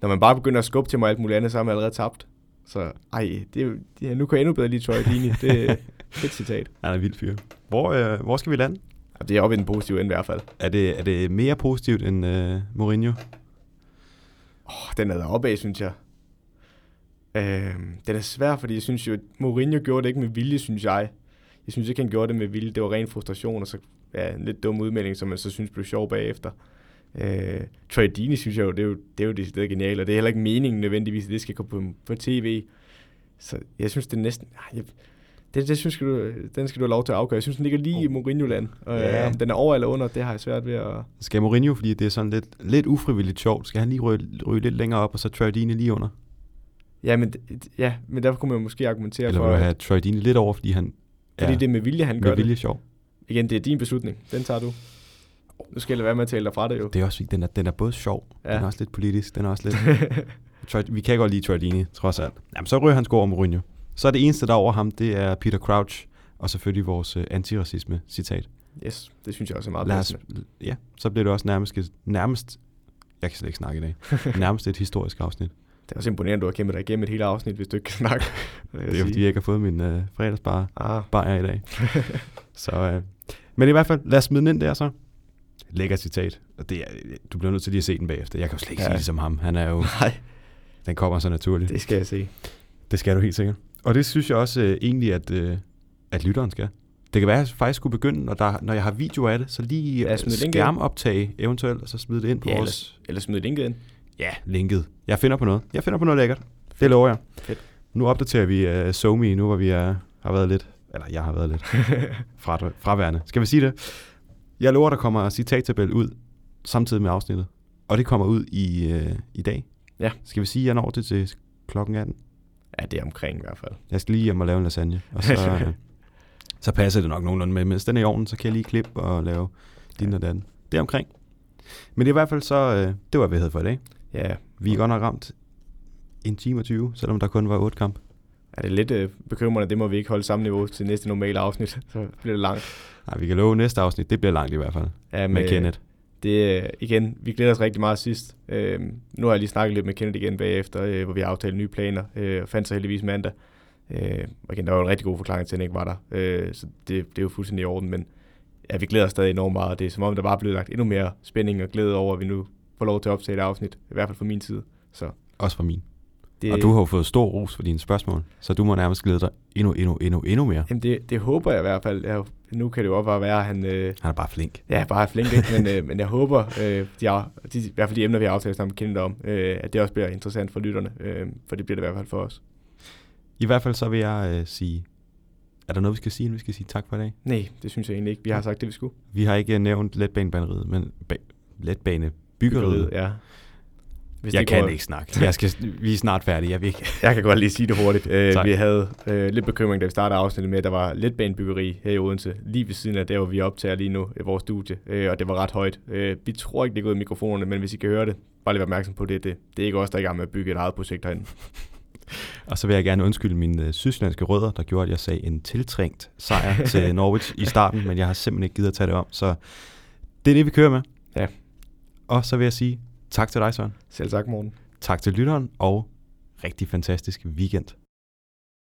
når man bare begynder at skubbe til mig alt muligt andet, så har man allerede tabt. Så ej, det, det, nu kan jeg endnu bedre lide Troy Deeney. Det er et citat. Han er vildt fyr. Hvor, øh, hvor skal vi lande? Det er oppe i den positive ende i hvert fald. Er det, er det mere positivt end øh, Mourinho? Oh, den er deroppe af, synes jeg. Øh, den er svær, fordi jeg synes jo, at Mourinho gjorde det ikke med vilje, synes jeg. Jeg synes ikke, han gjorde det med vilje. Det var ren frustration, og så ja, en lidt dum udmelding, som man så synes blev sjov bagefter. Øh, Troy Deeney synes jeg jo, det er jo, det er jo det, er genialt, og det er heller ikke meningen nødvendigvis, at det skal komme på, på tv. Så jeg synes, det er næsten... Jeg, det, det synes du, den skal du have lov til at afgøre. Jeg synes, den ligger lige oh. i Mourinho-land. Og Ja. øh, den er over eller under, det har jeg svært ved at... Skal Mourinho, fordi det er sådan lidt, lidt ufrivilligt sjovt, skal han lige ryge, ryge lidt længere op, og så Troy Deeney lige under? Ja, men, ja, men derfor kunne man måske argumentere Eller for... du have Troy Deeney lidt over, fordi han Fordi det er med vilje, han gør med vilje det. sjov? Igen, det er din beslutning. Den tager du. Nu skal jeg lade være med at tale dig fra det jo. Det er også fordi, den er, den er både sjov, ja. Den er også lidt politisk, den er også lidt... Vi kan godt lide Troy Deeney, trods alt. Jamen, så ryger han sgu over Mourinho. Så er det eneste, der er over ham, det er Peter Crouch, og selvfølgelig vores øh, antiracisme-citat. yes, det synes jeg også er meget Lad os, ja, så bliver det også nærmest, nærmest, jeg kan slet ikke snakke i dag, nærmest et historisk afsnit. Det er også imponerende, du har kæmpet dig igennem et helt afsnit, hvis du ikke kan snakke. Det er jo sige. fordi, jeg ikke har fået min øh, fredagsbar Ah, bajer i dag. så, øh, men i hvert fald, lad os smide den ind der så. Lækker citat. Og det er, du bliver nødt til lige at se den bagefter. Jeg kan jo slet ikke ja. Sige det som ham. Han er jo, nej, den kommer så naturligt. Det, skal jeg se. det skal du helt sikkert. Og det synes jeg også øh, egentlig, at, øh, at lytteren skal. Det kan være, at jeg faktisk skulle begynde, når, der, når jeg har video af det, så lige Ja, ind. skærmoptage eventuelt, og så smide det ind på Ja, vores... Eller smid linket ind. Ja, linket. Jeg finder på noget. Jeg finder på noget lækkert. Det lover jeg. Fedt. Nu opdaterer vi uh, SoMe, nu hvor vi er, har været lidt, eller jeg har været lidt fra, fraværende. Skal vi sige det? Jeg lover, der kommer citattabel ud samtidig med afsnittet. Og det kommer ud i, uh, i dag. Ja. Skal vi sige, at jeg når det til klokken 18? Ja, det er omkring i hvert fald. Jeg skal lige hjem og lave en lasagne. Og så, øh, så passer det nok nogenlunde med. Mens den er i ovnen, så kan jeg lige klippe og lave din og den. Det er omkring. Men det er i hvert fald så, øh, det var, hvad vi havde for i dag. Ja, Vi er godt nok ramt en time og 20, selvom der kun var otte kamp. Er det lidt øh, bekymrende, det må vi ikke holde samme niveau til næste normale afsnit, så bliver det langt. Nej, vi kan love næste afsnit, det bliver langt i hvert fald. Ja, Med Kenneth. Det, øh, igen, vi glæder os rigtig meget sidst. Øh, nu har jeg lige snakket lidt med Kenneth igen bagefter, øh, hvor vi har aftalt nye planer, øh, og fandt så heldigvis mandag. Øh, og igen, der var en rigtig god forklaring til, at han ikke var der, øh, så det, det er jo fuldstændig i orden, men ja, vi glæder os stadig enormt meget. Det er som om, der bare er blevet lagt endnu mere spænding og glæde over, at vi nu får lov til at optage et afsnit, i hvert fald fra min side. Så Også fra min. Det, Og du har jo fået stor ros for dine spørgsmål, så du må nærmest glæde dig endnu, endnu, endnu, endnu mere. Jamen det, det håber jeg i hvert fald. Jeg, nu kan det jo også bare være, at han øh, Han er bare flink. ja, bare flink, ikke? Men, øh, men jeg håber, øh, de, de, i hvert fald de emner, vi har aftalt sammen Kenneth om, øh, at det også bliver interessant for lytterne, øh, for det bliver det i hvert fald for os. I hvert fald så vil jeg øh, sige, er der noget, vi skal sige, inden vi skal sige tak for i dag? Nej, det synes jeg egentlig ikke. Vi har sagt det, vi skulle. Vi har ikke nævnt letbanebyggeriet, men ba- letbanebyggeriet. Ja. Hvis Jeg det kan går- ikke snakke. Jeg skal, vi er snart færdige. Jeg ikke. Jeg kan godt lige sige det hurtigt. Tak. vi havde øh, lidt bekymring, da vi startede afsnittet med, at der var letbanebyggeri her i Odense, lige ved siden af der, hvor vi optager lige nu i vores studie, øh, og det var ret højt. Øh, vi tror ikke, det er gået i mikrofonerne, men hvis I kan høre det, bare lige være opmærksom på det. Det, det er ikke os, der er i gang med at bygge et eget projekt herinde. Og så vil jeg gerne undskylde mine sydslandske rødder, der gjorde, at jeg sagde en tiltrængt sejr til Norwich i starten, men jeg har simpelthen ikke givet at tage det om. Så det er det, vi kører med. Ja. Og så vil jeg sige tak til dig, Søren. Selv tak, Morten. Tak til lytteren, og rigtig fantastisk weekend.